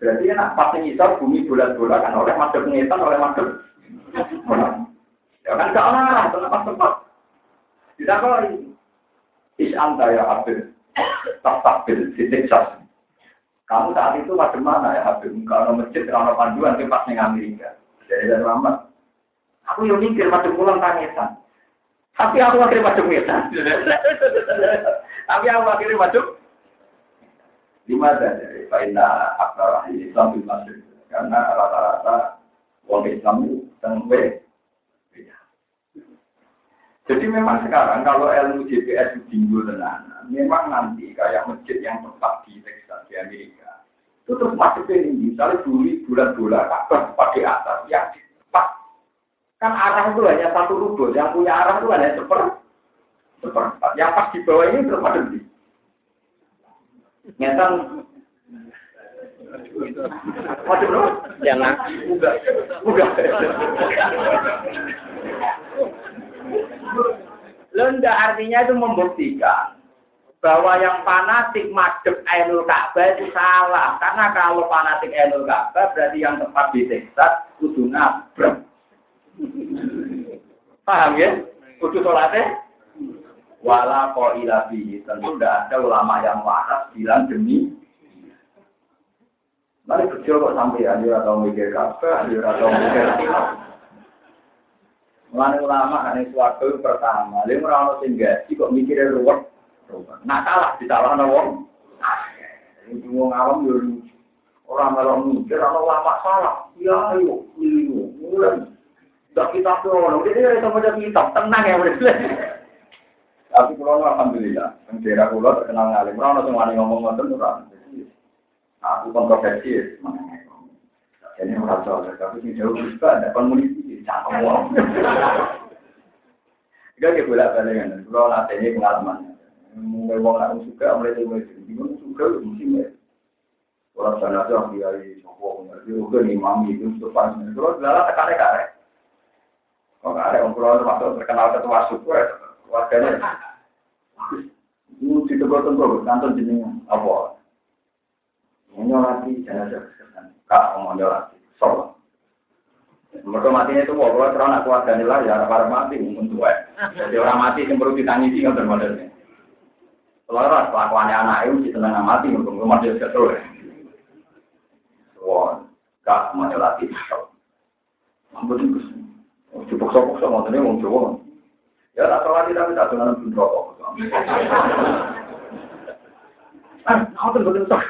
Berarti kan pas itu bumi bulat-bulat kan oleh masuk pengetan, oleh masuk. Ya kan gak olah, kenapa tempat. Tidak ini, Is anta ya abdul, Tak takbil, titik sah. Kamu saat itu pada mana ya Habib? Kalau masjid, kalau panduan, ke pas Amerika. Jadi dari lama. Aku yang mikir macam pulang tangisan. Tapi aku akhirnya macam ngetan. Tapi aku akhirnya macam Lima dari Faina Akbar Islam di Masjid. Karena rata-rata uang Islam itu tengwe. Jadi memang sekarang kalau ilmu GPS tinggi tenan, memang nanti kayak masjid yang tepat di di Amerika itu terus ke ini. Misalnya dulu bulan-bulan kabar pakai atas, ya tepat. Kan arah itu hanya satu rubel, yang punya arah itu hanya seper, seperempat. Yang pas di bawah ini terus ada di Ngetan. Waduh bro. Jangan. Udah. Udah. Lenda artinya itu membuktikan bahwa yang fanatik madep Ainul Ka'bah itu salah. Karena kalau fanatik Ainul Ka'bah berarti yang tepat di Texas kudu nabrak. Paham ya? Kudu sholatnya? Wala ko ilabi. Tentu tidak ada ulama yang waras bilang demi. Mari kecil kok sampai aja atau mikir Ka'bah, aja atau mikir Mulane ulama kan suatu pertama, dia merana tinggal, kok mikirnya ruwet. Nah salah disalahno wong. Ini wong awam yo Orang malah mikir ana lama salah. Ya ayo niru. Mulai dak kita ono. Ini ya sama jadi kitab tenang ya wis. Tapi kalau alhamdulillah, yang daerah pulau terkenal ngalim. Orang langsung wani ngomong ngoten ora. Aku kontroversi, jadi merasa tapi ini jauh juga ada komuniti cakap wong. Gak bolak balik kan, kalau ini pengalaman. Mulai wong aku suka, mulai mulai jadi suka, mesti mulai. Orang sana tuh yang kiai sopo, jadi udah nih mami itu pas. Kalau dalam tekan kare. Kalau kare, om pulau termasuk terkenal ketua suku, warganya. Itu di tempat tempat kantor jenengan apa? Nyolati jenazah kesan. Kak mau nyolati, sholat. Mereka matinya itu mau terang aku warga lah ya para mati untuk Jadi orang mati yang perlu ditangisi kan termodelnya. Selaras kelakuannya anak itu tenang mati untuk rumah dia terus. Wah, kak latih. Ampun. Cukup sopok sama tadi mau coba. Ya tak salah tidak kita dengan pun rokok. Ah, aku tuh betul sok.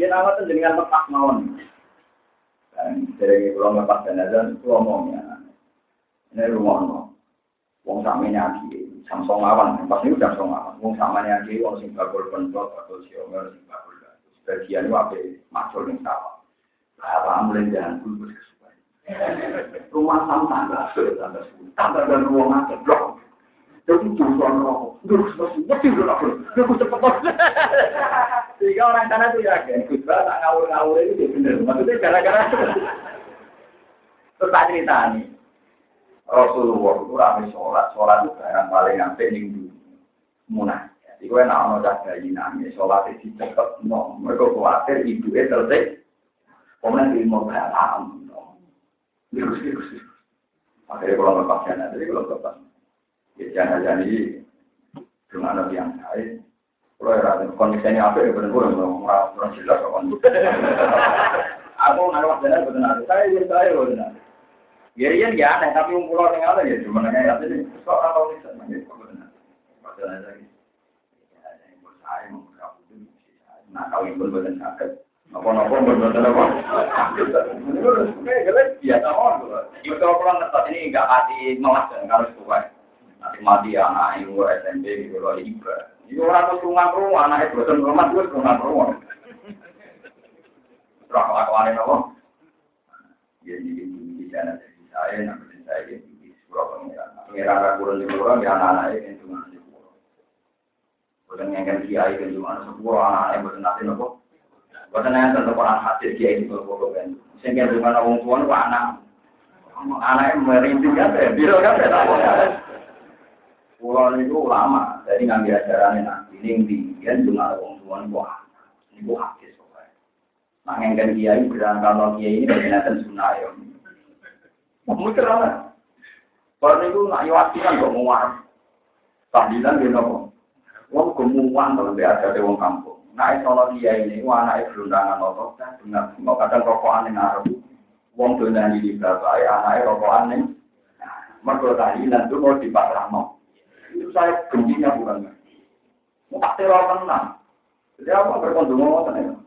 Ya nama tuh dengan lepas mawon. Dan dari pulau lepas jenazah itu. Ini rumah no. Wong samenya kiai, Samsung awan, pasti udah Samsung awan. Wong samanya kiai, wong sing bakul pentot atau siomer sing bakul Sebagian itu apa? Macul yang sawah. Apa mulai jalan dulu kesukaan. Rumah sama tangga, tangga sepuluh. Tangga dan ruang aja, blok. Jadi jurusan rokok, terus masih mesti udah lapor. Terus cepet Sehingga orang sana tuh yakin, Gus tak ngawur-ngawur itu bener. Maksudnya gara-gara terus tak cerita nih. Rasulullah itu rame sholat, sholat itu barang paling sampai minggu munah. Jadi gue nak mau dah bayi nangis, sholat itu cepet, no. Mereka khawatir ibu itu selesai. Kemudian ilmu paham, no. Virus, virus. Akhirnya kalau lepas jana, jadi kalau lepas. Ya jangan jadi dengan ada yang lain. Kalau ya kondisinya apa ya benar-benar orang jelas kan. Aku nggak ada benar. Saya ya saya benar. Ya iya ya aneh, tapi um pulau yang ada ya cuma nanya ya ini kok kalau bisa nanya kok benar. Padahal lagi. Nah, kalau itu benar sakit. Apa-apa benar apa? Biasa. Itu kalau pulang ngetat ini nggak hati malas kan harus kuat. Nanti mati anak yang gue SMP gitu loh iba. Itu orang tuh rumah rumah anaknya bosan rumah rumah rumah. Ya jadi di sana saya yang penting saya di surau pengiran. Pengiran rakuran di kurang ya anak-anak itu cuma di surau. Bukan yang kan kiai kan cuma anak-anak yang nanti nopo. Bukan yang tetap orang hati kiai itu nopo kan. Sehingga cuma orang tua itu anak. Anak yang merintih kan bilang kan ya. Pulau itu lama, jadi ngambil ajarannya nanti. Ini tinggian cuma orang tua itu Ini bu hati soalnya. Nah yang kan berangkat ini berkenaan sunnah ya. Mikir apa? Kalau itu nak kan kok muar. Tahlilan dia nopo. Wong gemuan kalau dia ada di wong kampung. Nah itu kalau dia ini, wah anak itu undangan nopo. Dengar, mau kadang rokokan yang Arab. Wong tuh nanti di berapa ya anak rokokan yang. Mereka tahlilan itu mau dipasrah no. Itu saya bencinya bukan. Mau tak teror tenang. Jadi apa berkondom mau tenang.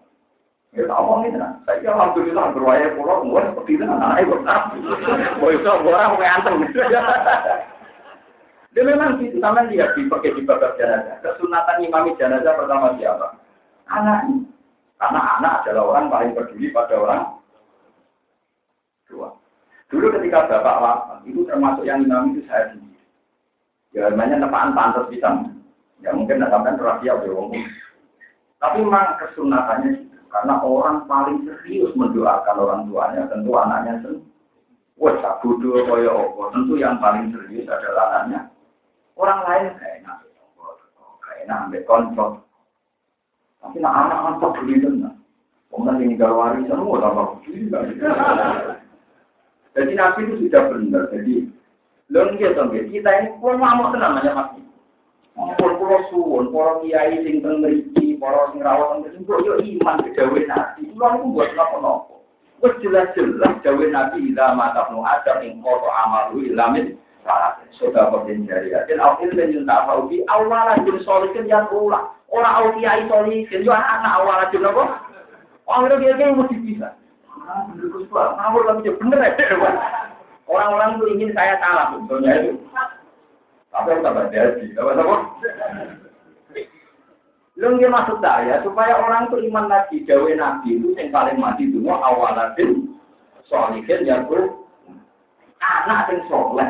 Ya memang dia dipakai di babak jenazah. Kesunatan imami jenazah pertama siapa? Anak. Karena anak adalah orang paling peduli pada orang. Dulu ketika bapak wafat, itu termasuk yang imam itu saya sendiri. Ya namanya tepaan pantas bisa. Ya mungkin sampai rahasia Tapi memang kesunatannya karena orang paling serius mendoakan orang tuanya tentu anaknya sendiri. Wah, bodoh kaya apa? Tentu yang paling serius adalah anaknya. Orang lain kayak enak, kayak enak ambil kontrol. Tapi nak anak anak beli tenang. Kemudian ini kalau warisan, mau tambah Jadi Nabi itu sudah benar. Jadi, lo nggak kita ini pun mau tenang aja mati. Ampun kula suwun para kiai sing teng para sing rawuh teng mriki yo iman ke Nabi. Kula niku buat napa-napa. Wis jelas-jelas dawuh Nabi ila mata nu ada ing koto amalu ilamin salat. Sudah dari dan akhir dan yunta faubi awala jin solikin yang ulah. Ora kiai solikin yo anak awala jin apa? Orang itu kiai mesti bisa. Ah, ngawur lagi bener ya. Orang-orang itu ingin saya salah, sebetulnya itu. Apa yang tambah jadi? Apa-apa? Lu nggak maksud saya supaya orang itu iman lagi gawe nabi itu yang paling mati dulu nabi soalikin ya bro anak yang soleh.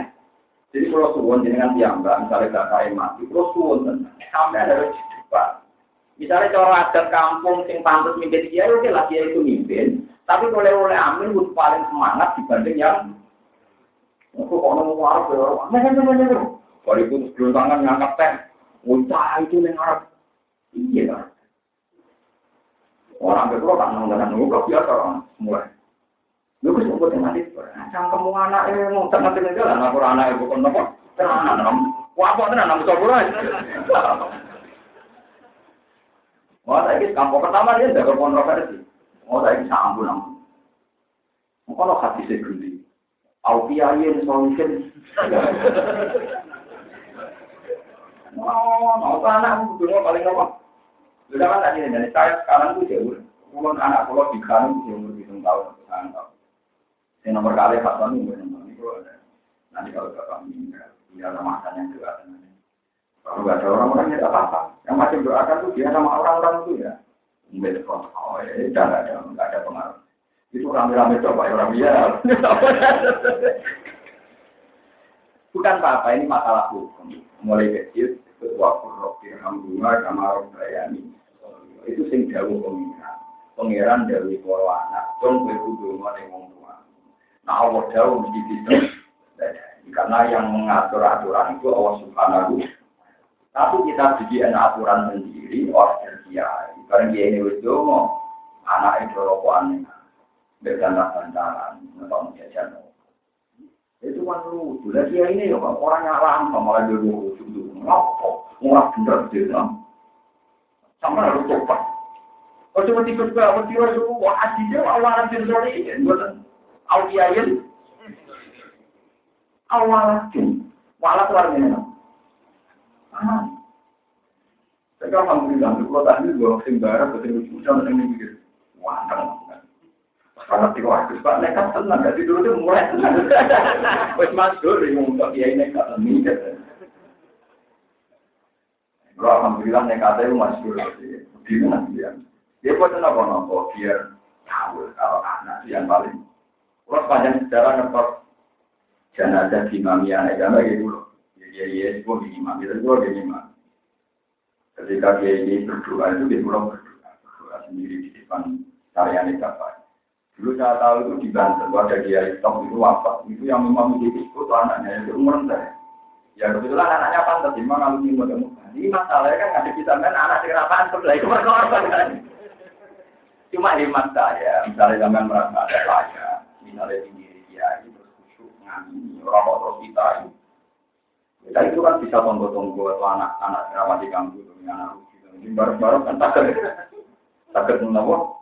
Jadi kalau suwon dengan tiamba misalnya kaya mati, kalau suwon sampai ada cepat. Misalnya cara adat kampung sing pantas mimpin dia, oke lah dia itu mimpin. Tapi kalau oleh amin paling semangat dibanding yang aku kok nemu warung, nah, kalau itu tangan ngangkat teh, ucap itu yang. Iya kan? Orang betul tak nongol dan nunggu biasa orang mulai. Lu bisa sebut yang mati. Cangkem anak eh mau tak mati aja lah. Aku anak ibu kon nopo. Tenang, tenang. Wah apa tenang? Namu coba lah. Wah, saya kampung pertama dia jaga kontroversi. Oh, saya bisa ampun ampun. Kalau hati saya gede, Alfiayin solution. Oh, mau anak aku dulu paling apa? Sudah kan tadi dari saya sekarang tuh jauh. Kalau anak kalau di kanan tuh umur hitung tahun sekarang tahun. Yang nomor kali Hasan itu nomor ini kalau ada. Nanti kalau bapak meninggal, dia sama Hasan yang juga Kalau nggak ada orang-orang ya apa-apa. Yang masih doakan tuh dia sama orang-orang itu ya. Mungkin oh ya, tidak ada, nggak ada pengaruh. Itu rame-rame coba ya orang biar. Bukan apa-apa, ini masalah hukum. Mulai kecil, ketua kurok dirhamdulillah kamar bayani itu sing jauh pengiran. Pengiran dari para anak. Dong kowe kudu ngene wong tua. Nah Allah jauh mesti bisa karena yang mengatur aturan itu Allah Subhanahu tapi kita bikin aturan sendiri orang kiai bareng kiai ini wis anak itu rokokan. Berganda-gandaran nonton jajan itu kan lucu. Lah dia ini ya orang yang lama malah dia lucu. Tuh. Ngapa? Murah bener dia. Sama harus coba. Oh cuma tikus gue sih harus wah awalan. Ah. Alhamdulillah, kalau tadi gue sing barat, gue mikir. Wah, karena tiga waktu pak nekat jadi dulu tuh mulai tenang. Masuk, untuk nekat. Alhamdulillah nekatnya itu masuk di mana dia. Dia buat nopo nopo biar tahu kalau anak yang paling. Kalau sepanjang sejarah ngetok jenazah di mamia agama gitu loh. Jadi ya itu minimal, itu juga minimal. Ketika dia ini berdoa itu dia pulang berdoa, berdoa sendiri di depan tarian bapak. Dulu saya tahu itu di Banten, ada dia hitam itu wafat. Itu yang memang menjadi itu anaknya itu umur saya. Ya kebetulan anaknya pantas, memang kalau ini mau Ini masalahnya kan ada kita kan anak yang pantas lah itu kan. Cuma hemat saya, misalnya zaman merasa ada saya, misalnya di diri dia itu terus khusyuk ngamini orang terus kita itu. Kita itu kan bisa tunggu-tunggu atau anak-anak yang di kampung, anak lucu, ini baru-baru kan takut, takut menawa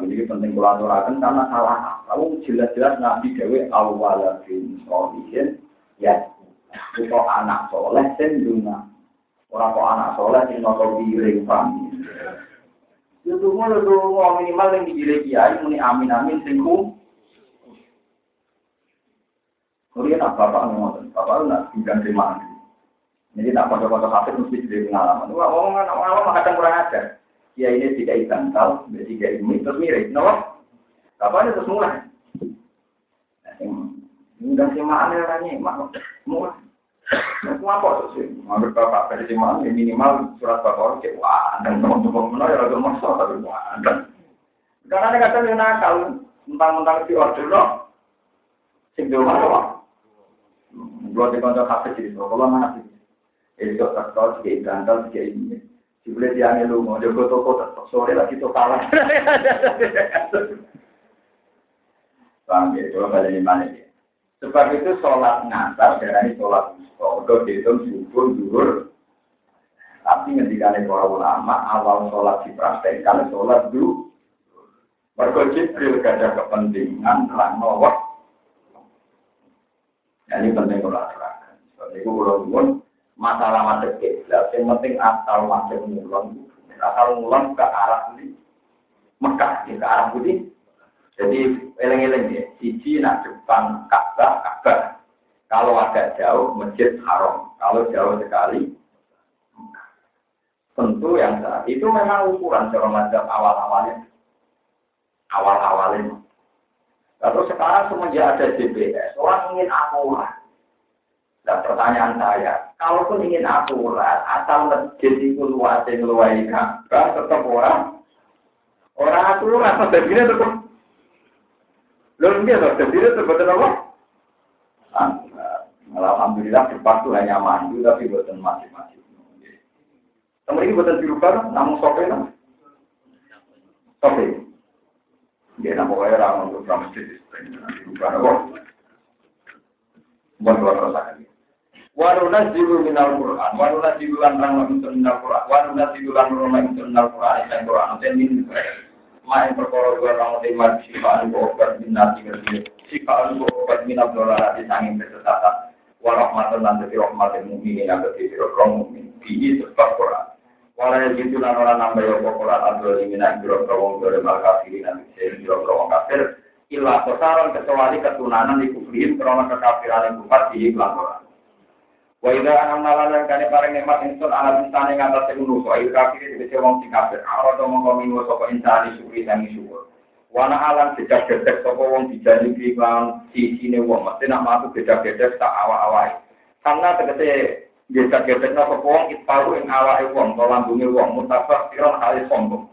ini penting aturakan karena salah. Lalu jelas-jelas Nabi Dewi awal bin solihin ya. Itu anak soleh senduna. Orang kok anak soleh sing noto piring pami. Itu mau lu mau minimal yang digiring kiai muni amin amin singku. Kemudian apa bapak ngomong, bapak nak tinggal di mana? Jadi tak pada-pada hafid mesti jadi pengalaman. Wah, omongan orang kadang kurang ajar ya ini tiga bantal, tiga ini terus mirip, no? Kapan terus mulai? Udah sih mana orangnya, mulai. Mau apa sih? Menurut bapak dari mana minimal surat bakor cek dan teman-teman mana ya tapi wah karena ada kata yang nakal mentang-mentang si order dong. Sing apa? Kalau di kantor kafe jadi kalau mana sih? Itu terus kayak gantal kayak ini. Jebule tiane lu mau jago toko sore lagi to kalah. Ya, kalau kalian mana ya? Sebab itu sholat ngantar, ini sholat wusta. Udah dihitung subuh, duhur. Tapi ngendikane para ulama, awal sholat dipraktekkan sholat dulu. Mereka Jibril gak ada kepentingan, terang nawak. Ya, ini penting kalau aturakan. Sebab itu kalau pun masalah macet kiblat, yang penting asal macet mulon. Asal mulon ke arah ini. Mekah, ya, ke arah putih. Jadi eleng-eleng ya, siji nak depan Ka'bah, Ka'bah. Kalau agak jauh, masjid haram. Kalau jauh sekali, tentu yang saat itu memang ukuran cara macam awal-awalnya. Awal-awalnya. Lalu sekarang semenjak ada GPS, orang ingin akurat. Dan pertanyaan saya, kalaupun ingin akurat, asal masjid itu luasnya luai Ka'bah, tetap orang orang akurat, ini tetap Lalu dia jadi itu betul apa? Alhamdulillah cepat tuh hanya maju tapi buatan masing-masing. Temen ini buatan dirubah, namun sope lah. Sope. Dia nama kaya orang untuk masjid dirubah apa? Buat luar rasakan. Waruna jiru minal Quran, waruna jiru lan rang minal Quran, waruna jiru lan rang minal Quran, yang Quran, dan min main perkara dua orang terima sifaan obat minati kerja sifaan obat minat dolar di sanging kesesatan. Warahmatan dan dari rahmatin mukminin yang dari orang mukmin. Bihi sebab Quran. Walau gitu lan orang nambah ya Quran adul minat biro biro kafir. Ilah kosaron kecuali ketunanan di kufrin karena kekafiran yang kufar di iklan Quran Wa idza anamna lan kane paring nikmat ingsun ala insane ngatas ngono so ayo kafir iki wong sing kafir ora to mongko minggu sapa insane syukri sami syukur. Wa na alam sejak gedek sapa wong dijani lan sisine wong mesti nak matu gedek-gedek tak awak-awake. Karena tegese gedek-gedek sapa wong itahu ing awake wong to lambunge wong mutafak sira kali sombong.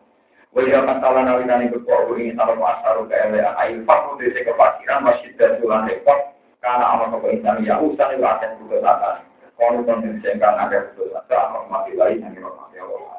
Wa idza kantala nalikane kok ing salah asaru kae ayo fakku dese kepakiran masjid dan tulan repot karena amal kok insan ya usah itu akan asa kalau kondisi yang kan ada kebetulan, saya hormati lain yang hormati Allah.